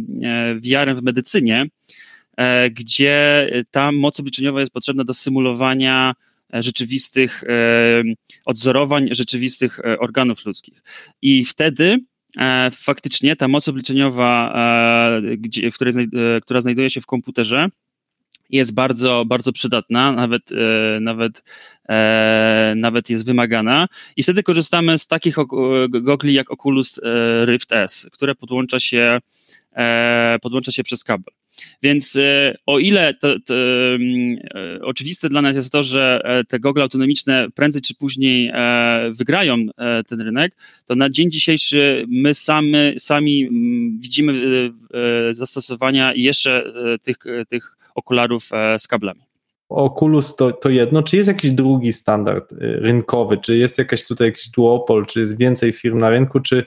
VR-em w medycynie, gdzie ta moc obliczeniowa jest potrzebna do symulowania rzeczywistych odzorowań, rzeczywistych organów ludzkich. I wtedy faktycznie ta moc obliczeniowa, która znajduje się w komputerze, jest bardzo, bardzo przydatna, nawet, e, nawet, e, nawet jest wymagana. I wtedy korzystamy z takich gogli jak Oculus e, Rift S, które podłącza się, podłącza się przez kabel. Więc o ile to, to, oczywiste dla nas jest to, że te gogle autonomiczne prędzej czy później wygrają ten rynek, to na dzień dzisiejszy my sami, sami widzimy zastosowania jeszcze tych, tych okularów e, z kablami. Oculus to, to jedno, czy jest jakiś drugi standard y, rynkowy, czy jest jakaś tutaj jakiś duopol, czy jest więcej firm na rynku, czy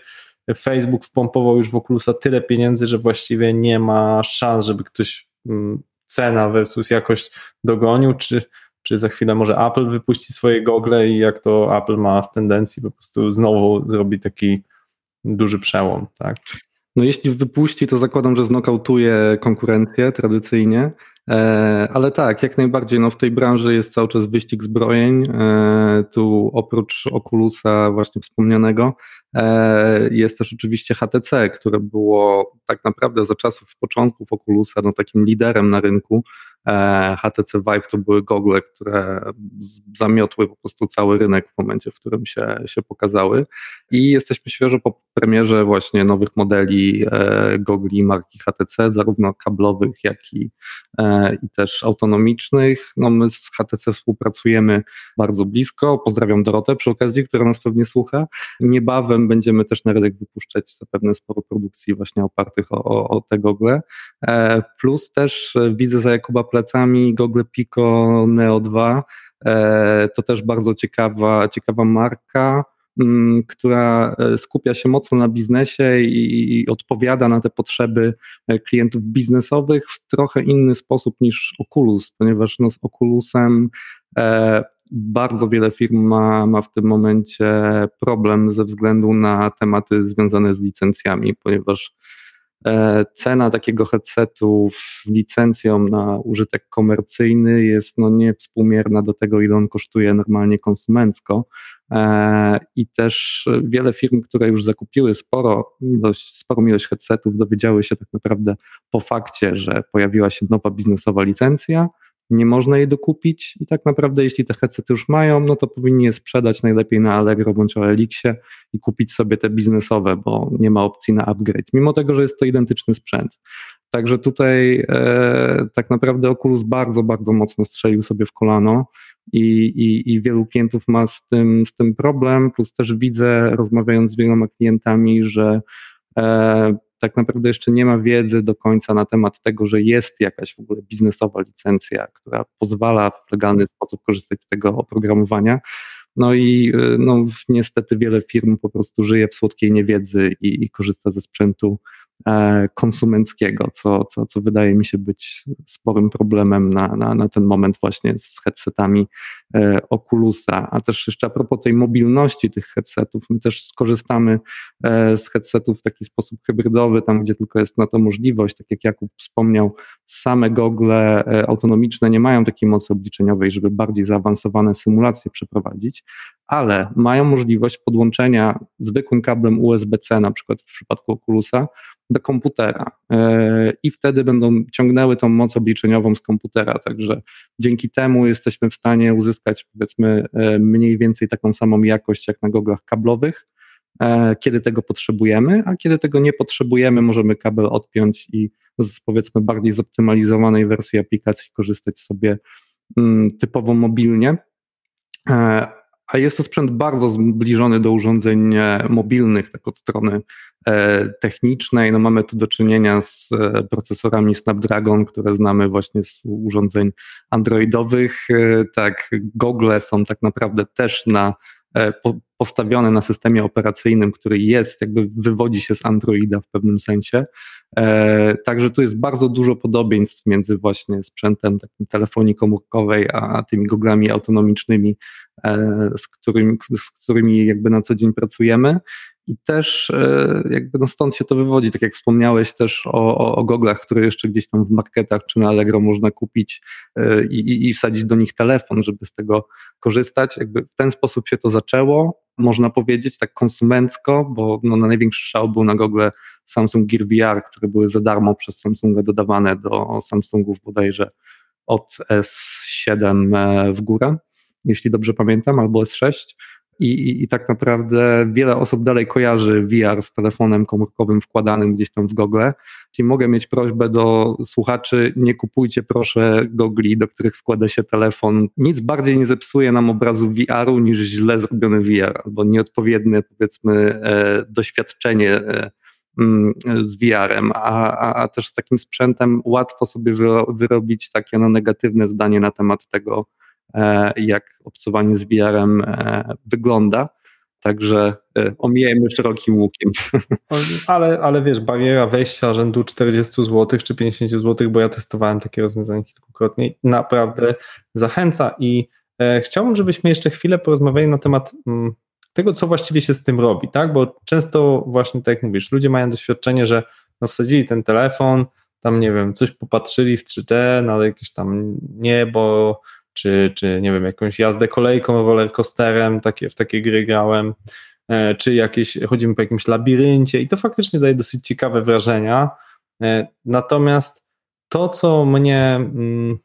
Facebook wpompował już w Oculusa tyle pieniędzy, że właściwie nie ma szans, żeby ktoś mm, cena versus jakość dogonił, czy, czy za chwilę może Apple wypuści swoje gogle i jak to Apple ma w tendencji po prostu znowu zrobi taki duży przełom, tak? No jeśli wypuści, to zakładam, że znokautuje konkurencję tradycyjnie, E, ale tak, jak najbardziej no w tej branży jest cały czas wyścig zbrojeń. E, tu oprócz Oculusa właśnie wspomnianego e, jest też oczywiście HTC, które było tak naprawdę za czasów początków Oculusa no takim liderem na rynku. HTC Vive to były gogle, które zamiotły po prostu cały rynek w momencie, w którym się, się pokazały. I jesteśmy świeżo po premierze właśnie nowych modeli gogli marki HTC, zarówno kablowych, jak i i też autonomicznych. No my z HTC współpracujemy bardzo blisko. Pozdrawiam Dorotę przy okazji, która nas pewnie słucha. Niebawem będziemy też na rynek wypuszczać zapewne sporo produkcji właśnie opartych o, o, o te gogle. E, plus też widzę za Jakuba plecami gogle Pico Neo 2. E, to też bardzo ciekawa, ciekawa marka. Mm, która e, skupia się mocno na biznesie i, odpowiada na te potrzeby e, klientów biznesowych w trochę inny sposób niż Oculus, ponieważ no, z Oculusem bardzo wiele firm ma, ma w tym momencie problem ze względu na tematy związane z licencjami, ponieważ cena takiego headsetu z licencją na użytek komercyjny jest no niewspółmierna do tego, ile on kosztuje normalnie konsumencko. E, I też wiele firm, które już zakupiły sporo ilość, sporą ilość headsetów, dowiedziały się tak naprawdę po fakcie, że pojawiła się nowa biznesowa licencja nie można jej dokupić i tak naprawdę jeśli te headsety już mają, no to powinni je sprzedać najlepiej na Allegro bądź Elixie i kupić sobie te biznesowe, bo nie ma opcji na upgrade, mimo tego, że jest to identyczny sprzęt. Także tutaj e, tak naprawdę Oculus bardzo, bardzo mocno strzelił sobie w kolano i, i, i wielu klientów ma z tym, z tym problem, plus też widzę, rozmawiając z wieloma klientami, że e, tak naprawdę jeszcze nie ma wiedzy do końca na temat tego, że jest jakaś w ogóle biznesowa licencja, która pozwala w legalny sposób korzystać z tego oprogramowania. No i e, no, niestety wiele firm po prostu żyje w słodkiej niewiedzy i, i korzysta ze sprzętu konsumenckiego, co, co, co wydaje mi się być sporym problemem na, na, na ten moment właśnie z headsetami e, Oculusa. A też jeszcze a propos tej mobilności tych headsetów, my też skorzystamy e, z headsetów w taki sposób hybrydowy, tam gdzie tylko jest na to możliwość, tak jak Jakub wspomniał, same gogle autonomiczne nie mają takiej mocy obliczeniowej, żeby bardziej zaawansowane symulacje przeprowadzić, ale mają możliwość podłączenia zwykłym kablem USB-C, na przykład w przypadku Oculusa, do komputera. E, i wtedy będą ciągnęły tą moc obliczeniową z komputera, także dzięki temu jesteśmy w stanie uzyskać powiedzmy e, mniej więcej taką samą jakość jak na goglach kablowych, e, kiedy tego potrzebujemy, a kiedy tego nie potrzebujemy, możemy kabel odpiąć i z powiedzmy bardziej zoptymalizowanej wersji aplikacji korzystać sobie mm, typowo mobilnie a jest to sprzęt bardzo zbliżony do urządzeń e, mobilnych, tak od strony e, technicznej. No mamy tu do czynienia z e, procesorami Snapdragon, które znamy właśnie z urządzeń androidowych. Tak, gogle są tak naprawdę też na postawione na systemie operacyjnym, który jest, jakby wywodzi się z Androida w pewnym sensie. Także tu jest bardzo dużo podobieństw między właśnie sprzętem takim telefonii komórkowej, a tymi goglami autonomicznymi E, z którymi, z którymi jakby na co dzień pracujemy. I też e, jakby no stąd się to wywodzi, tak jak wspomniałeś też o, o, o goglach, które jeszcze gdzieś tam w marketach czy na Allegro można kupić e, i, i, i wsadzić do nich telefon, żeby z tego korzystać. Jakby w ten sposób się to zaczęło, można powiedzieć, tak konsumencko, bo no, na największy szał był na gogle Samsung Gear VR, które były za darmo przez Samsunga dodawane do Samsungów bodajże od S7 w górę jeśli dobrze pamiętam, albo S6. I, i, I, tak naprawdę wiele osób dalej kojarzy VR z telefonem komórkowym wkładanym gdzieś tam w gogle. Czyli mogę mieć prośbę do słuchaczy, nie kupujcie proszę gogli, do których wkłada się telefon. Nic bardziej nie zepsuje nam obrazu VR-u niż źle zrobiony VR, albo nieodpowiednie powiedzmy e, doświadczenie e, mm, z VR-em, a, a, a, też z takim sprzętem łatwo sobie wyrobić takie no, negatywne zdanie na temat tego, jak obcowanie z VR-em e, wygląda. Także e, omijajmy szerokim łukiem. Ale, ale wiesz, bariera wejścia rzędu 40 zł czy 50 zł, bo ja testowałem takie rozwiązanie kilkukrotnie, naprawdę zachęca i e, chciałbym, żebyśmy jeszcze chwilę porozmawiali na temat m, mm, tego, co właściwie się z tym robi, tak? Bo często właśnie tak jak mówisz, ludzie mają doświadczenie, że no wsadzili ten telefon, tam nie wiem, coś popatrzyli w 3D, na jakieś tam niebo, czy, czy nie wiem, jakąś jazdę kolejką, rollercoasterem, takie, w takie gry grałem, e, czy jakieś, chodzimy po jakimś labiryncie i to faktycznie daje dosyć ciekawe wrażenia. E, natomiast to, co mnie mm,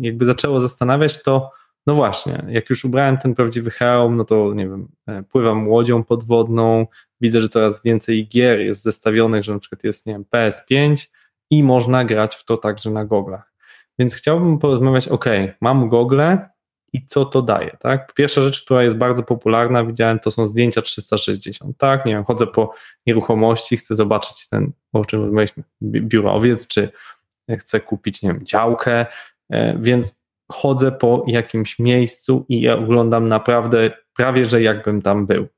jakby zaczęło zastanawiać, to no właśnie, jak już ubrałem ten prawdziwy hełm, no to nie wiem, e, pływam łodzią podwodną, widzę, że coraz więcej gier jest zestawionych, że na przykład jest, nie wiem, PS5 i można grać w to także na goglach. Więc chciałbym porozmawiać, ok, mam gogle i co to daje, tak? Pierwsza rzecz, która jest bardzo popularna, widziałem, to są zdjęcia 360, tak? Nie wiem, chodzę po nieruchomości, chcę zobaczyć ten, o czym rozmawialiśmy, biuro owiec, czy chcę kupić, nie wiem, działkę, e, więc chodzę po jakimś miejscu i ja oglądam naprawdę prawie, że jakbym tam był.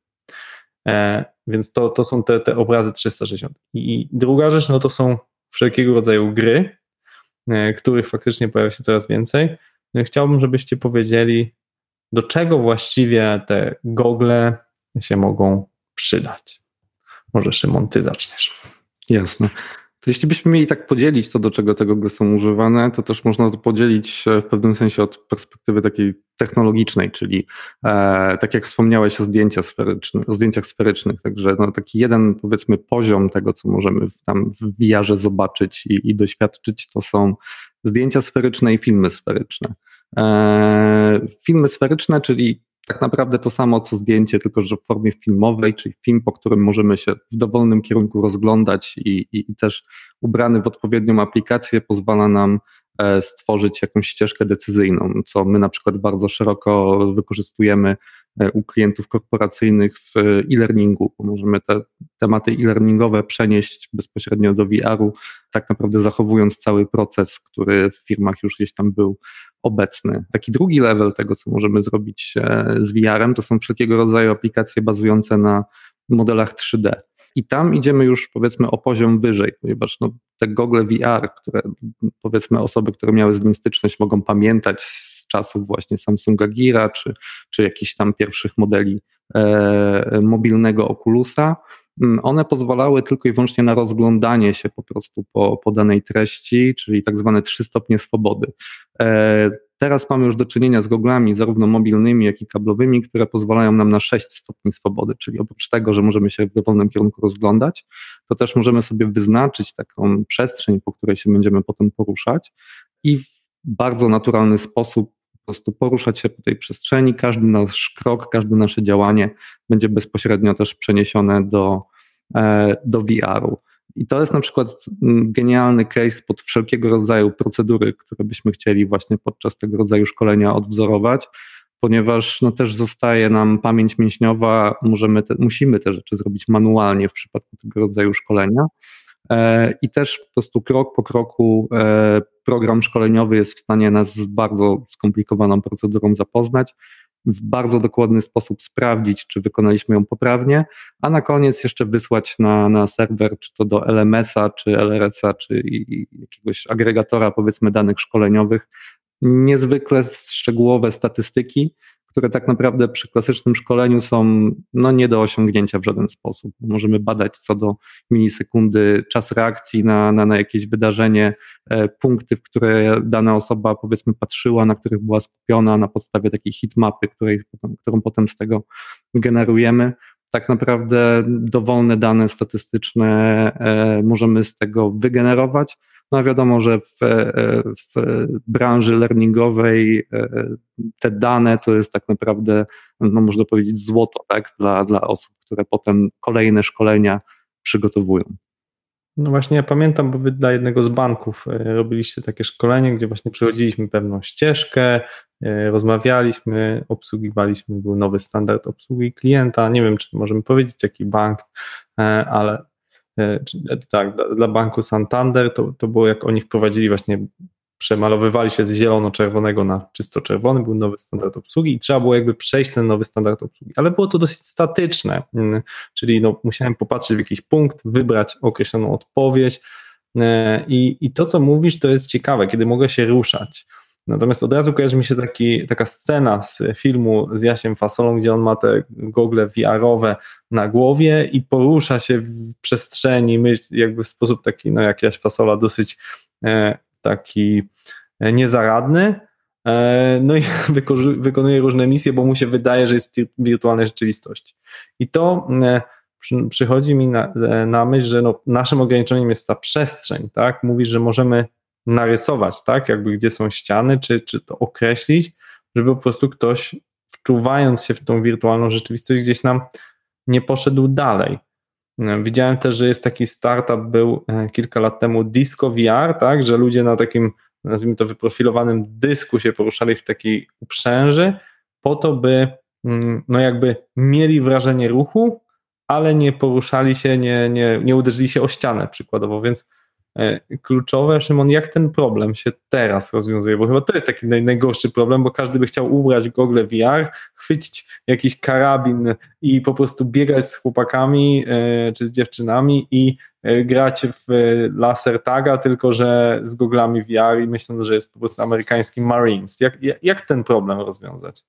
E, więc to, to są te, te obrazy 360. I druga rzecz, no to są wszelkiego rodzaju gry, których faktycznie pojawia się coraz więcej. No chciałbym, żebyście powiedzieli, do czego właściwie te gogle się mogą przydać. Może Szymon, ty zaczniesz. Jasne. To jeśli byśmy mieli tak podzielić to, do czego te gogle są używane, to też można to podzielić e, w pewnym sensie od perspektywy takiej technologicznej, czyli e, tak jak wspomniałeś o, zdjęcia sferyczne, o zdjęciach sferycznych, także no, taki jeden powiedzmy poziom tego, co możemy tam w VR-ze zobaczyć i, i doświadczyć, to są zdjęcia sferyczne i filmy sferyczne. E, filmy sferyczne, czyli tak naprawdę to samo co zdjęcie, tylko że w formie filmowej, czyli film, po którym możemy się w dowolnym kierunku rozglądać i, i, i też ubrany w odpowiednią aplikację pozwala nam e, stworzyć jakąś ścieżkę decyzyjną, co my na przykład bardzo szeroko wykorzystujemy e, u klientów korporacyjnych w e-learningu, możemy te tematy e-learningowe przenieść bezpośrednio do VR-u, tak naprawdę zachowując cały proces, który w firmach już gdzieś tam był obecny. Taki drugi level tego, co możemy zrobić e, z VR-em, to są wszelkiego rodzaju aplikacje bazujące na modelach 3D. I tam idziemy już powiedzmy o poziom wyżej, ponieważ no, te gogle VR, które powiedzmy osoby, które miały z nim styczność mogą pamiętać z czasów właśnie Samsunga Gira czy, czy jakichś tam pierwszych modeli e, mobilnego Oculusa, one pozwalały tylko i wyłącznie na rozglądanie się po prostu po, po danej treści, czyli tak zwane trzy stopnie swobody. E, teraz mamy już do czynienia z goglami, zarówno mobilnymi, jak i kablowymi, które pozwalają nam na 6 stopni swobody, czyli oprócz tego, że możemy się w dowolnym kierunku rozglądać, to też możemy sobie wyznaczyć taką przestrzeń, po której się będziemy potem poruszać i w bardzo naturalny sposób po prostu poruszać się po tej przestrzeni. Każdy nasz krok, każde nasze działanie będzie bezpośrednio też przeniesione do, e, do VR-u. I to jest na przykład genialny case pod wszelkiego rodzaju procedury, które byśmy chcieli właśnie podczas tego rodzaju szkolenia odwzorować, ponieważ no też zostaje nam pamięć mięśniowa, możemy te, musimy te rzeczy zrobić manualnie w przypadku tego rodzaju szkolenia. E, I też po prostu krok po kroku e, program szkoleniowy jest w stanie nas z bardzo skomplikowaną procedurą zapoznać w bardzo dokładny sposób sprawdzić, czy wykonaliśmy ją poprawnie, a na koniec jeszcze wysłać na, na serwer, czy to do LMS-a, czy LRS-a, czy jakiegoś agregatora, powiedzmy, danych szkoleniowych, niezwykle szczegółowe statystyki, które tak naprawdę przy klasycznym szkoleniu są no, nie do osiągnięcia w żaden sposób. Możemy badać co do milisekundy czas reakcji na, na, na jakieś wydarzenie, e, punkty, w które dana osoba powiedzmy patrzyła, na których była skupiona na podstawie takiej hitmapy, której, którą potem z tego generujemy tak naprawdę dowolne dane statystyczne e, możemy z tego wygenerować. No wiadomo, że w, e, w branży learningowej e, te dane to jest tak naprawdę, no można powiedzieć, złoto tak, dla, dla osób, które potem kolejne szkolenia tak, dla banku Santander to, to było jak oni wprowadzili właśnie, przemalowywali się z zielono-czerwonego na czysto czerwony, był nowy standard obsługi i trzeba było jakby przejść ten nowy standard obsługi, ale było to dosyć statyczne, mm, czyli no, musiałem popatrzeć w jakiś punkt, wybrać określoną odpowiedź e, i, i to, co mówisz, to jest ciekawe, kiedy mogę się ruszać. Natomiast od razu kojarzy mi się taki, taka scena z filmu z Jasiem Fasolą, gdzie on ma te gogle VR-owe na głowie i porusza się w przestrzeni, myśl, jakby w sposób taki, no jak Jaś Fasola, dosyć e, taki e, niezaradny. E, no i wykonuje różne misje, bo mu się wydaje, że jest w wirtualnej rzeczywistości. I to e, przy, przychodzi mi na, e, na myśl, że no, naszym ograniczeniem jest ta przestrzeń, tak? Mówisz, że możemy narysować, tak? Jakby gdzie są ściany, czy, czy to określić, żeby po prostu ktoś wczuwając się w tą wirtualną rzeczywistość gdzieś nam nie poszedł dalej. Widziałem też, że jest taki startup, był e, kilka lat temu Disco VR, tak, że ludzie na takim, nazwijmy to, wyprofilowanym dysku się poruszali w takiej uprzęży, po to, by mm, no jakby mieli wrażenie ruchu, ale nie poruszali się, nie, nie, nie uderzyli się o ścianę przykładowo, więc kluczowe. Szymon, jak ten problem się teraz rozwiązuje? Bo chyba to jest taki naj, najgorszy problem, bo każdy by chciał ubrać gogle VR, chwycić jakiś karabin i po prostu biegać z chłopakami e, czy z dziewczynami i e, grać w laser taga, tylko że z goglami VR i myślę, że jest po prostu amerykański Marines. Jak, jak ten problem rozwiązać?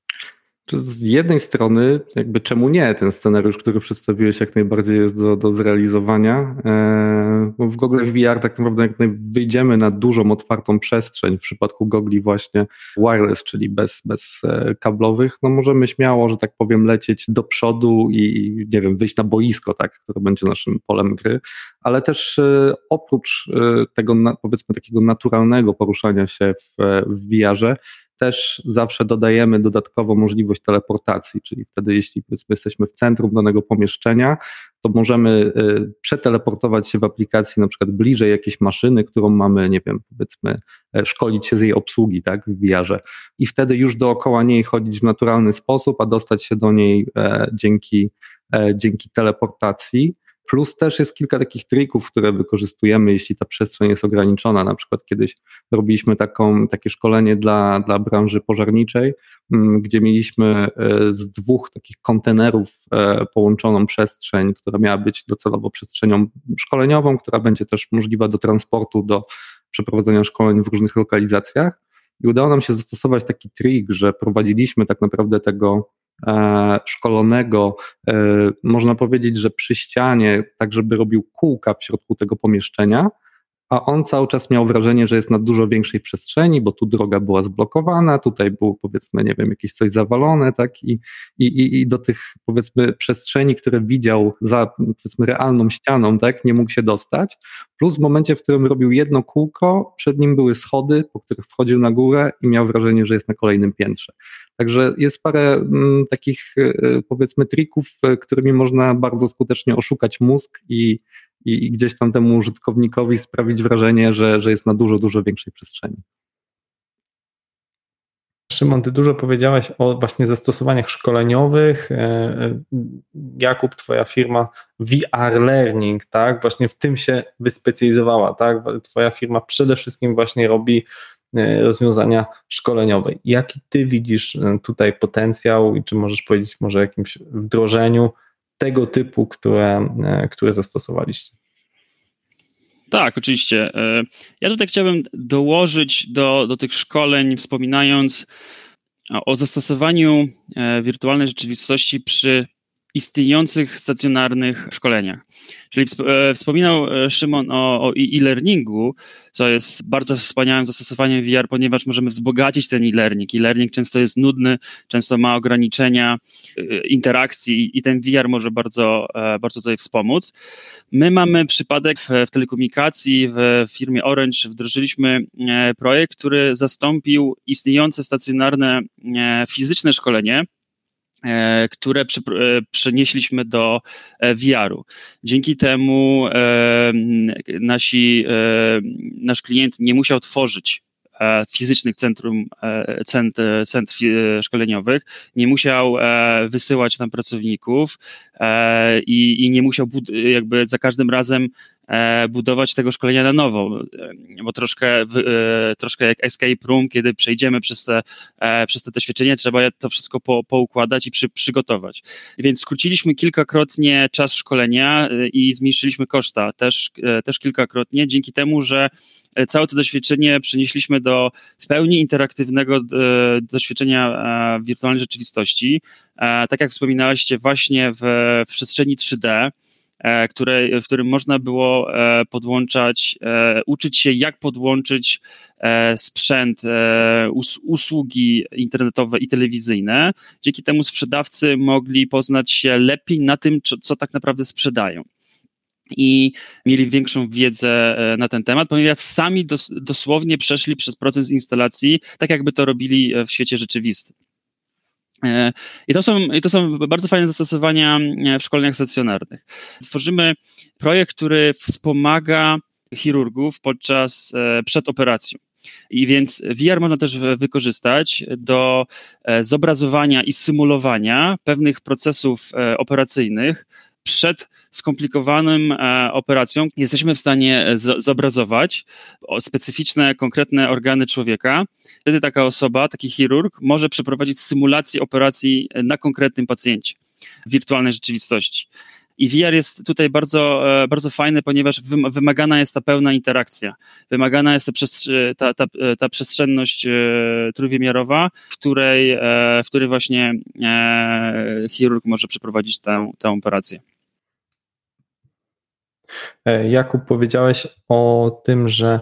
Z jednej strony, jakby czemu nie, ten scenariusz, który przedstawiłeś, jak najbardziej jest do, do zrealizowania. E, w goglach VR tak naprawdę jak wyjdziemy na dużą, otwartą przestrzeń, w przypadku gogli właśnie wireless, czyli bez, bez e, kablowych, no możemy śmiało, że tak powiem, lecieć do przodu i nie wiem, wyjść na boisko, tak, które będzie naszym polem gry, ale też e, oprócz tego powiedzmy takiego naturalnego poruszania się w, w VR-ze, też zawsze dodajemy dodatkowo możliwość teleportacji, czyli wtedy jeśli jesteśmy w centrum danego pomieszczenia, to możemy y, przeteleportować się w aplikacji na przykład bliżej jakiejś maszyny, którą mamy, nie wiem, powiedzmy, e, szkolić się z jej obsługi, tak, w VR-ze. I wtedy już dookoła niej chodzić w naturalny sposób, a dostać się do niej e, dzięki, e, dzięki teleportacji. Plus też jest kilka takich trików, które wykorzystujemy, jeśli ta przestrzeń jest ograniczona. Na przykład kiedyś robiliśmy taką, takie szkolenie dla, dla branży pożarniczej, mm, gdzie mieliśmy e, z dwóch takich kontenerów e, połączoną przestrzeń, która miała być docelowo przestrzenią szkoleniową, która będzie też możliwa do transportu, do przeprowadzenia szkoleń w różnych lokalizacjach. I udało nam się zastosować taki trik, że prowadziliśmy tak naprawdę tego szkolonego, e, można powiedzieć, że przy ścianie, tak żeby robił kółka w środku tego pomieszczenia, a on cały czas miał wrażenie, że jest na dużo większej przestrzeni, bo tu droga była zblokowana, tutaj było powiedzmy, nie wiem, jakieś coś zawalone, tak, i, i, i do tych powiedzmy przestrzeni, które widział za powiedzmy realną ścianą, tak, nie mógł się dostać, plus w momencie, w którym robił jedno kółko, przed nim były schody, po których wchodził na górę i miał wrażenie, że jest na kolejnym piętrze. Także jest parę m, mm, takich y, powiedzmy trików, y, którymi można bardzo skutecznie oszukać mózg i i, i gdzieś tam temu użytkownikowi sprawić wrażenie, że, że jest na dużo, dużo większej przestrzeni. Szymon, ty dużo powiedziałeś o właśnie zastosowaniach szkoleniowych. E, e, Jakub, twoja firma VR Learning, tak? Właśnie w tym się wyspecjalizowała, tak? Twoja firma przede wszystkim właśnie robi e, rozwiązania szkoleniowe. Jaki ty widzisz tutaj potencjał i czy możesz powiedzieć może o jakimś wdrożeniu tego typu, które, e, które zastosowaliście. Tak, oczywiście. E, ja tutaj chciałbym dołożyć do, do tych szkoleń, wspominając o zastosowaniu e, wirtualnej rzeczywistości przy istniejących stacjonarnych szkoleniach. Czyli e, wspominał e, Szymon o, o e-learningu, co jest bardzo wspaniałym zastosowaniem VR, ponieważ możemy wzbogacić ten e-learning. E-learning często jest nudny, często ma ograniczenia e, interakcji i ten VR może bardzo, bardzo tutaj wspomóc. My mamy przypadek w, w telekomunikacji, w firmie Orange wdrożyliśmy projekt, który zastąpił istniejące stacjonarne fizyczne szkolenie E, które e, przenieśliśmy do e, VR-u. Dzięki temu nasi, nasz klient nie musiał tworzyć fizycznych centrum, cent, centr szkoleniowych, nie musiał wysyłać tam pracowników i, i nie musiał jakby za każdym razem E, budować tego szkolenia na nowo, e, bo troszkę, e, troszkę jak escape room, kiedy przejdziemy przez te, przez te doświadczenie, trzeba to wszystko po, poukładać i przy, przygotować. Więc skróciliśmy kilkakrotnie czas szkolenia i zmniejszyliśmy koszta też, też kilkakrotnie, dzięki temu, że całe to doświadczenie przenieśliśmy do w pełni interaktywnego doświadczenia wirtualnej rzeczywistości. Tak jak wspominaliście, właśnie w, w przestrzeni 3D. E, które, w którym można było e, podłączać, e, uczyć się, jak podłączyć sprzęt, usługi internetowe i telewizyjne. Dzięki temu sprzedawcy mogli poznać się lepiej na tym, co tak naprawdę sprzedają i mieli większą wiedzę na ten temat, ponieważ sami dos dosłownie przeszli przez proces instalacji, tak jakby to robili w świecie rzeczywistym. E, I to, są, I to są bardzo fajne zastosowania e, w szkoleniach stacjonarnych. Tworzymy projekt, który wspomaga chirurgów podczas e, przed operacją. I więc VR można też wykorzystać do zobrazowania i symulowania pewnych procesów operacyjnych przed skomplikowanym e, operacją jesteśmy w stanie e, zobrazować specyficzne, konkretne organy człowieka. Wtedy taka osoba, taki chirurg może przeprowadzić symulację operacji na konkretnym pacjencie w wirtualnej rzeczywistości. I VR jest tutaj bardzo, bardzo fajny, ponieważ wymagana jest ta pełna interakcja. Wymagana jest ta, ta, ta, ta przestrzenność trójwymiarowa, w której, w której właśnie chirurg może przeprowadzić tę, tę operację. E, Jakub, powiedziałeś o tym, że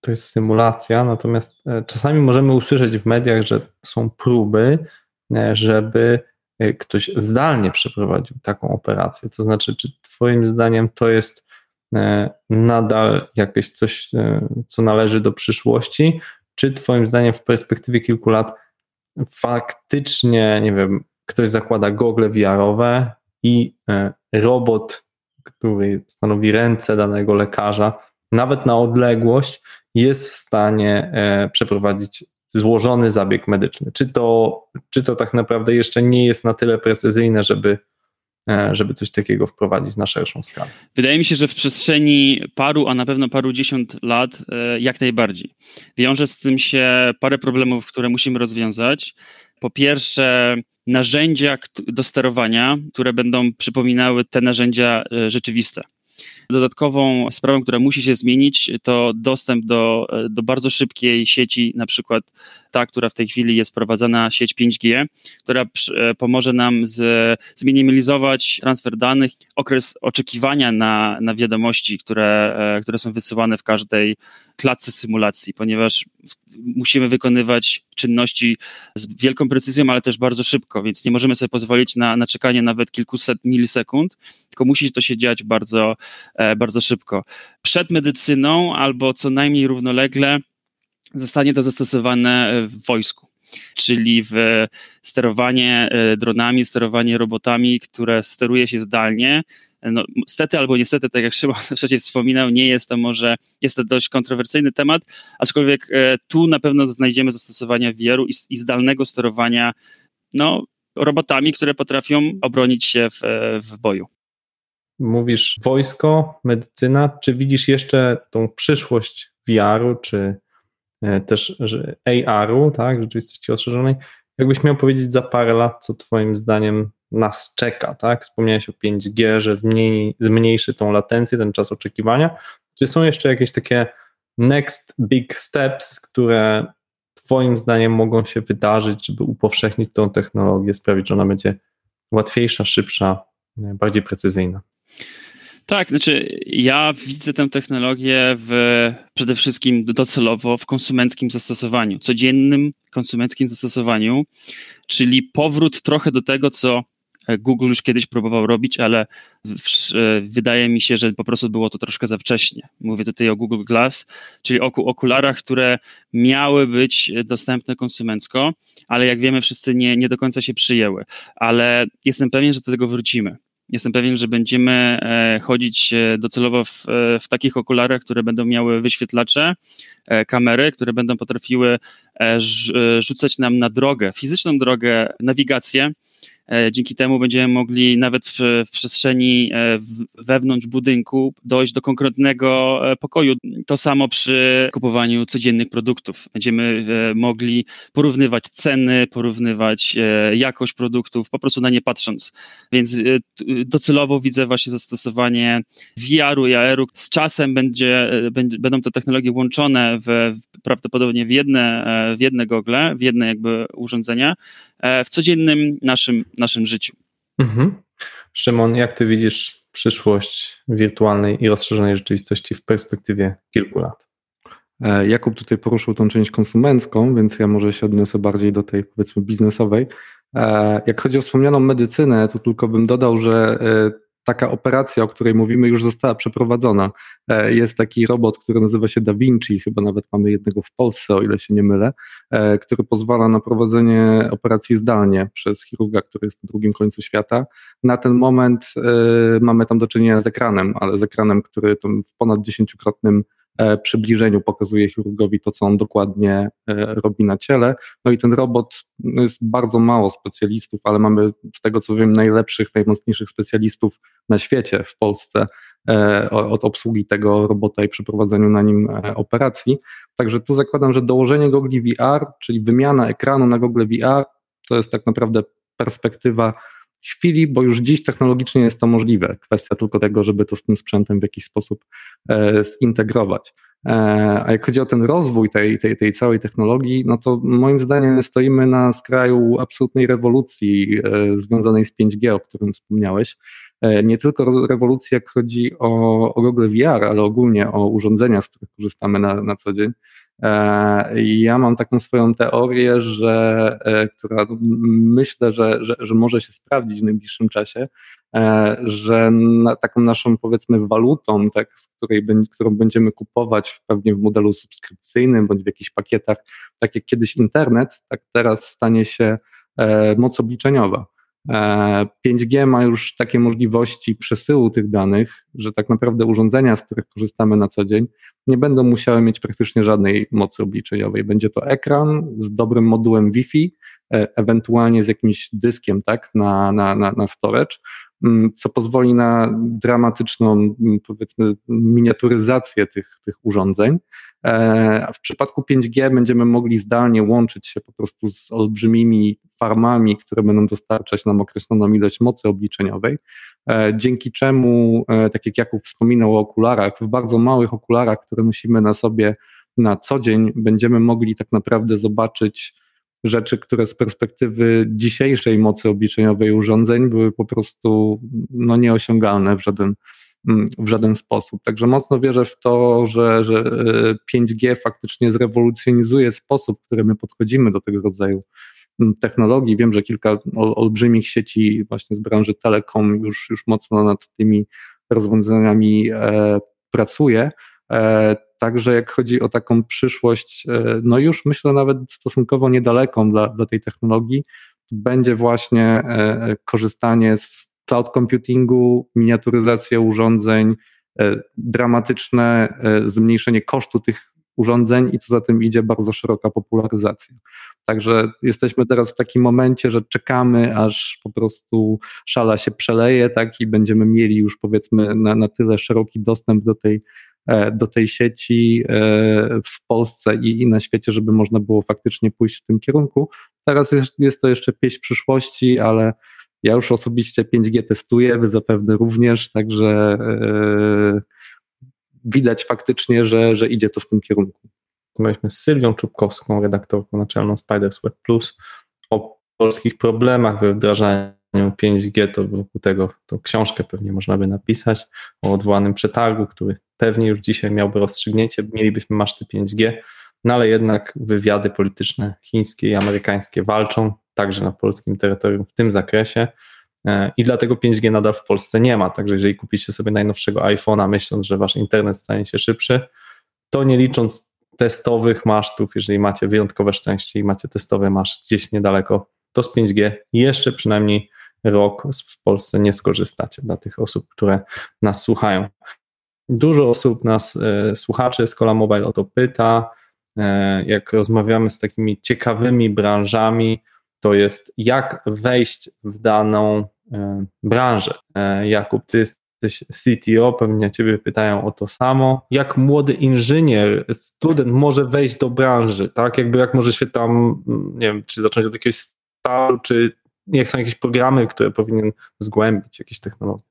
to jest symulacja, natomiast e, czasami możemy usłyszeć w mediach, że są próby, e, żeby ktoś zdalnie przeprowadził taką operację. To znaczy, czy Twoim zdaniem to jest nadal jakieś coś, co należy do przyszłości, czy Twoim zdaniem w perspektywie kilku lat faktycznie, nie wiem, ktoś zakłada gogle VR-owe i robot który stanowi ręce danego lekarza, nawet na odległość, jest w stanie e, przeprowadzić złożony zabieg medyczny. Czy to, czy to tak naprawdę jeszcze nie jest na tyle precyzyjne, żeby, e, żeby coś takiego wprowadzić na szerszą skalę? Wydaje mi się, że w przestrzeni paru, a na pewno paru dziesiąt lat e, jak najbardziej. Wiąże z tym się parę problemów, które musimy rozwiązać. Po pierwsze, narzędzia do sterowania, które będą przypominały te narzędzia e, rzeczywiste. Dodatkową sprawą, która musi się zmienić, to dostęp do, e, do bardzo szybkiej sieci, na przykład ta, która w tej chwili jest prowadzona, sieć 5G, która e, pomoże nam z, zminimalizować transfer danych, okres oczekiwania na, na wiadomości, które, które są wysyłane w każdej klatce symulacji, ponieważ musimy wykonywać czynności z wielką precyzją, ale też bardzo szybko, więc nie możemy sobie pozwolić na, na czekanie nawet kilkuset milisekund, tylko musi to się dziać bardzo, e, bardzo szybko. Przed medycyną albo co najmniej równolegle zostanie to zastosowane w wojsku czyli w sterowanie e, dronami, sterowanie robotami, które steruje się zdalnie, no, stety albo niestety, tak jak Szymon wcześniej wspominał, nie jest to może, jest to dość kontrowersyjny temat, aczkolwiek e, tu na pewno znajdziemy zastosowania VR-u i, i zdalnego sterowania no, robotami, które potrafią obronić się w, e, w boju. Mówisz wojsko, medycyna. Czy widzisz jeszcze tą przyszłość VR-u, czy e, też AR-u, tak, rzeczywistości rozszerzonej? Jakbyś miał powiedzieć za parę lat, co Twoim zdaniem nas czeka, tak? Wspomniałeś o 5G, że zmniej, zmniejszy tą latencję, ten czas oczekiwania. Czy są jeszcze jakieś takie next big steps, które Twoim zdaniem mogą się wydarzyć, żeby upowszechnić tą technologię, sprawić, że ona będzie łatwiejsza, szybsza, bardziej precyzyjna? Tak, znaczy ja widzę tę technologię w, przede wszystkim docelowo w konsumenckim zastosowaniu, codziennym konsumenckim zastosowaniu, czyli powrót trochę do tego, co Google już kiedyś próbował robić, ale w, e, wydaje mi się, że po prostu było to troszkę za wcześnie. Mówię tutaj o Google Glass, czyli o okularach, które miały być dostępne konsumencko, ale jak wiemy, wszyscy nie, nie do końca się przyjęły. Ale jestem pewien, że do tego wrócimy. Jestem pewien, że będziemy e, chodzić e, docelowo w, w, takich okularach, które będą miały wyświetlacze, kamery, które będą potrafiły rzucać nam na drogę, fizyczną drogę, nawigację, E, dzięki temu będziemy mogli nawet w, w przestrzeni e, wewnątrz budynku dojść do konkretnego e, pokoju. To samo przy kupowaniu codziennych produktów. Będziemy mogli porównywać ceny, porównywać jakość produktów, po prostu na nie patrząc. Więc docelowo widzę właśnie zastosowanie VR-u i AR-u. Z czasem będzie, będą te technologie łączone w, prawdopodobnie w jedne, w jedne gogle, w jedne jakby urządzenia, w codziennym naszym naszym życiu. Mhm. Szymon, jak ty widzisz przyszłość wirtualnej i rozszerzonej rzeczywistości w perspektywie kilku lat? E, Jakub tutaj poruszył tą część konsumencką, więc ja może się odniosę bardziej do tej powiedzmy biznesowej. E, jak chodzi o wspomnianą medycynę, to tylko bym dodał, że e, taka operacja, o której mówimy, już została przeprowadzona. E, jest taki robot, który nazywa się Da Vinci, chyba nawet mamy jednego w Polsce, o ile się nie mylę, e, który pozwala na prowadzenie operacji zdalnie przez chirurga, który jest na drugim końcu świata. Na ten moment e, mamy tam do czynienia z ekranem, ale z ekranem, który w ponad dziesięciokrotnym przybliżeniu pokazuje chirurgowi to, co on dokładnie e, robi na ciele. No i ten robot, no jest bardzo mało specjalistów, ale mamy z tego co wiem najlepszych, najmocniejszych specjalistów na świecie, w Polsce, e, od obsługi tego robota i przeprowadzeniu na nim operacji. Także tu zakładam, że dołożenie gogli VR, czyli wymiana ekranu na gogle VR, to jest tak naprawdę perspektywa chwili, bo już dziś technologicznie jest to możliwe. Kwestia tylko tego, żeby to z tym sprzętem w jakiś sposób e, zintegrować. E, a jak chodzi o ten rozwój tej, tej, tej całej technologii, no to moim zdaniem stoimy na skraju absolutnej rewolucji e, związanej z 5G, o którym wspomniałeś. Nie tylko rewolucji, jak chodzi o, o Google VR, ale ogólnie o urządzenia, z których korzystamy na, na co dzień. Ja mam taką swoją teorię, że, która myślę, że, że, że może się sprawdzić w najbliższym czasie, że na, taką naszą powiedzmy walutą, tak, z której, którą będziemy kupować pewnie w modelu subskrypcyjnym bądź w jakichś pakietach, tak jak kiedyś internet, tak teraz stanie się moc obliczeniowa. 5G ma już takie możliwości przesyłu tych danych, że tak naprawdę urządzenia, z których korzystamy na co dzień, nie będą musiały mieć praktycznie żadnej mocy obliczeniowej. Będzie to ekran z dobrym modułem Wi-Fi, e, ewentualnie z jakimś dyskiem tak, na, na, na, na storage, co pozwoli na dramatyczną, mm, powiedzmy, miniaturyzację tych, tych urządzeń. E, w przypadku 5G będziemy mogli zdalnie łączyć się po prostu z olbrzymimi farmami, które będą dostarczać nam określoną ilość mocy obliczeniowej, e, dzięki czemu, e, tak jak Jakub wspominał o okularach, w bardzo małych okularach, które nosimy na sobie na co dzień, będziemy mogli tak naprawdę zobaczyć rzeczy, które z perspektywy dzisiejszej mocy obliczeniowej urządzeń były po prostu no, nieosiągalne w żaden Mm, w żaden sposób. Także mocno wierzę w to, że, że 5G e, faktycznie zrewolucjonizuje sposób, w którym my podchodzimy do tego rodzaju mm, technologii. Wiem, że kilka olbrzymich sieci właśnie z branży telekom już, już mocno nad tymi rozwiązaniami e, pracuje. E, także jak chodzi o taką przyszłość, e, no już myślę nawet stosunkowo niedaleką dla, dla tej technologii, będzie właśnie e, korzystanie z cloud computingu, miniaturyzacja urządzeń, dramatyczne zmniejszenie kosztu tych urządzeń i co za tym idzie bardzo szeroka popularyzacja. Także jesteśmy teraz w takim momencie, że czekamy, aż po prostu szala się przeleje, tak, i będziemy mieli już powiedzmy na, na tyle szeroki dostęp do tej, do tej sieci w Polsce i, na świecie, żeby można było faktycznie pójść w tym kierunku. Teraz jest, jest to jeszcze pieśń przyszłości, ale ja już osobiście 5G testuję, wy zapewne również, także yy, widać faktycznie, że, że idzie to w tym kierunku. Rozmawialiśmy z Sylwią Czubkowską, redaktorką naczelną Spiders Web Plus, o polskich problemach we wdrażaniu 5G, to wokół tego to książkę pewnie można by napisać o odwołanym przetargu, który pewnie już dzisiaj miałby rozstrzygnięcie, mielibyśmy maszty 5G, no ale jednak wywiady polityczne chińskie i amerykańskie walczą także na polskim terytorium w tym zakresie. E, I dlatego 5G nadal w Polsce nie ma. Także jeżeli kupicie sobie najnowszego iPhone'a, myśląc, że wasz internet stanie się szybszy, to nie licząc testowych masztów, jeżeli macie wyjątkowe szczęście i macie testowy masz gdzieś niedaleko, to z 5G jeszcze przynajmniej rok w Polsce nie skorzystacie dla tych osób, które nas słuchają. Dużo osób nas, e, słuchaczy Escola Mobile o to pyta, e, jak rozmawiamy z takimi ciekawymi branżami, to jest jak wejść w daną e, branżę. Jakub, ty jesteś CTO, pewnie ciebie pytają o to samo. Jak młody inżynier, student może wejść do branży, tak? Jakby jak może się tam, nie wiem, czy zacząć od jakiegoś stażu, czy jak są jakieś programy, które powinien zgłębić, jakieś technologie.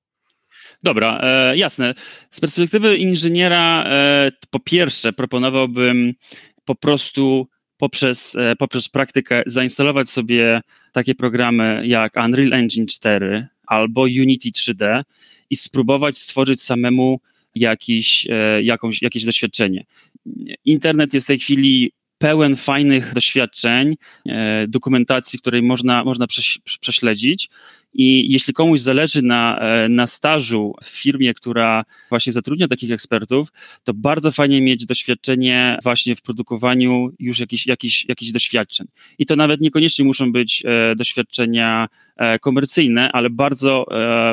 Dobra, e, jasne. Z perspektywy inżyniera, e, po pierwsze, proponowałbym po prostu poprzez, e, poprzez praktykę zainstalować sobie takie programy jak Unreal Engine 4 albo Unity 3D i spróbować stworzyć samemu jakiś, e, jakąś, jakieś doświadczenie. Internet jest w tej chwili pełen fajnych doświadczeń, e, dokumentacji, której można, można prześledzić. I jeśli komuś zależy na, e, na stażu w firmie, która właśnie zatrudnia takich ekspertów, to bardzo fajnie mieć doświadczenie właśnie w produkowaniu już jakichś, jakichś, jakichś doświadczeń. I to nawet niekoniecznie muszą być e, doświadczenia komercyjne, ale bardzo,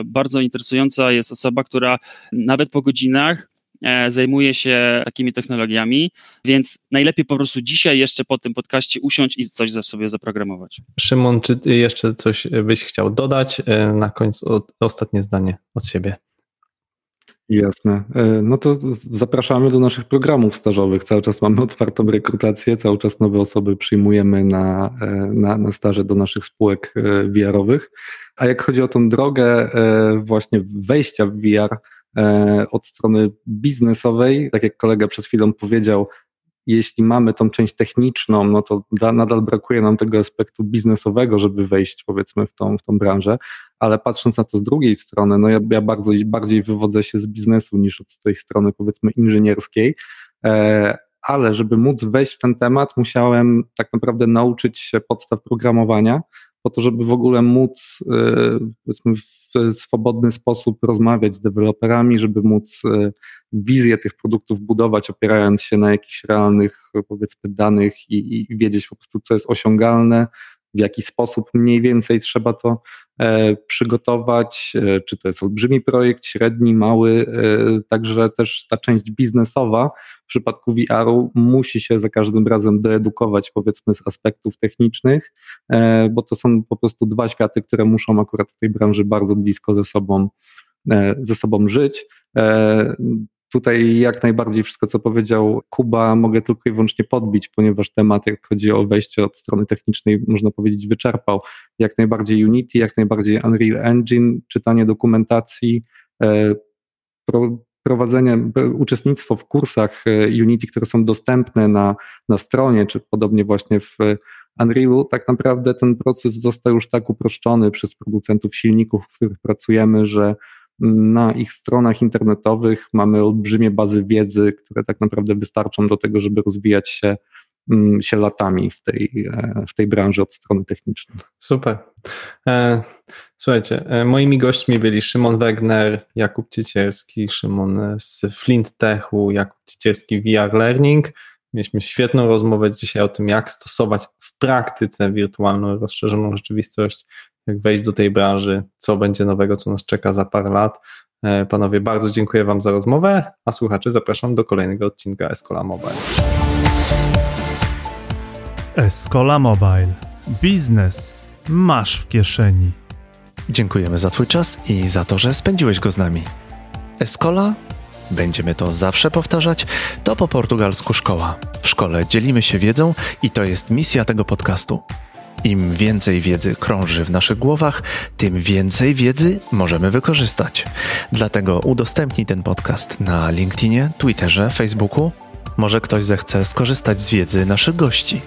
bardzo interesująca jest osoba, która nawet po godzinach zajmuje się takimi technologiami, więc najlepiej po prostu dzisiaj jeszcze po tym podcaście usiąść i coś sobie zaprogramować. Szymon, czy ty jeszcze coś byś chciał dodać? E, na końcu ostatnie zdanie od siebie. Jasne. E, no to zapraszamy do naszych programów stażowych. Cały czas mamy otwartą rekrutację, cały czas nowe osoby przyjmujemy na, e, na, na staże do naszych spółek e, VR-owych. A jak chodzi o tą drogę właśnie wejścia w VR od strony biznesowej, tak jak kolega przed chwilą powiedział, jeśli mamy tą część techniczną, no to da, nadal brakuje nam tego aspektu biznesowego, żeby wejść powiedzmy w tą, w tą branżę, ale patrząc na to z drugiej strony, no ja, ja bardzo, bardziej wywodzę się z biznesu niż od tej strony powiedzmy inżynierskiej, e, ale żeby móc wejść w ten temat, musiałem tak naprawdę nauczyć się podstaw programowania, po to, żeby w ogóle móc e, powiedzmy w swobodny sposób rozmawiać z deweloperami, żeby móc e, wizję tych produktów budować, opierając się na jakichś realnych powiedzmy danych i, i wiedzieć po prostu, co jest osiągalne, w jaki sposób mniej więcej trzeba to e, przygotować, e, czy to jest olbrzymi projekt, średni, mały, e, także też ta część biznesowa w przypadku VR-u musi się za każdym razem doedukować powiedzmy z aspektów technicznych, bo to są po prostu dwa światy, które muszą akurat w tej branży bardzo blisko ze sobą, ze sobą żyć. Tutaj jak najbardziej wszystko, co powiedział Kuba, mogę tylko i wyłącznie podbić, ponieważ temat, jak chodzi o wejście od strony technicznej, można powiedzieć, wyczerpał. Jak najbardziej Unity, jak najbardziej Unreal Engine, czytanie dokumentacji, e, prowadzenie, uczestnictwo w kursach e, Unity, które są dostępne na, na stronie, czy podobnie właśnie w Unrealu, tak naprawdę ten proces został już tak uproszczony przez producentów silników, w których pracujemy, że na ich stronach internetowych mamy olbrzymie bazy wiedzy, które tak naprawdę wystarczą do tego, żeby rozwijać się, mm, się latami w tej, e, w tej branży od strony technicznej. Super. E, słuchajcie, e, moimi gośćmi byli Szymon Wegner, Jakub Ciecierski, Szymon z Flint Techu, Jakub Ciecierski VR Learning. Mieliśmy świetną rozmowę dzisiaj o tym, jak stosować w praktyce wirtualną, rozszerzoną rzeczywistość wejść do tej branży, co będzie nowego, co nas czeka za parę lat. E, panowie, bardzo dziękuję Wam za rozmowę, a słuchaczy zapraszam do kolejnego odcinka Escola Mobile. Escola Mobile. Biznes masz w kieszeni. Dziękujemy za Twój czas i za to, że spędziłeś go z nami. Escola, będziemy to zawsze powtarzać, to po portugalsku szkoła. W szkole dzielimy się wiedzą i to jest misja tego podcastu. Im więcej wiedzy krąży w naszych głowach, tym więcej wiedzy możemy wykorzystać. Dlatego udostępnij ten podcast na LinkedInie, Twitterze, Facebooku. Może ktoś zechce skorzystać z wiedzy naszych gości.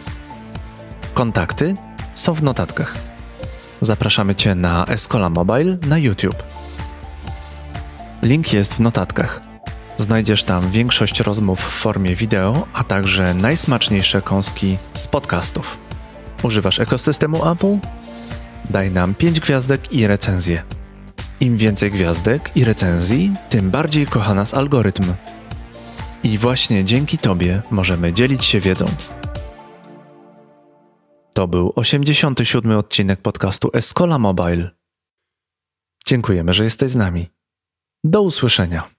Kontakty są w notatkach. Zapraszamy Cię na Escola Mobile na YouTube. Link jest w notatkach. Znajdziesz tam większość rozmów w formie wideo, a także najsmaczniejsze kąski z podcastów. Używasz ekosystemu Apple? Daj nam 5 gwiazdek i recenzję. Im więcej gwiazdek i recenzji, tym bardziej kocha nas algorytm. I właśnie dzięki Tobie możemy dzielić się wiedzą. To był 87. odcinek podcastu Escola Mobile. Dziękujemy, że jesteś z nami. Do usłyszenia.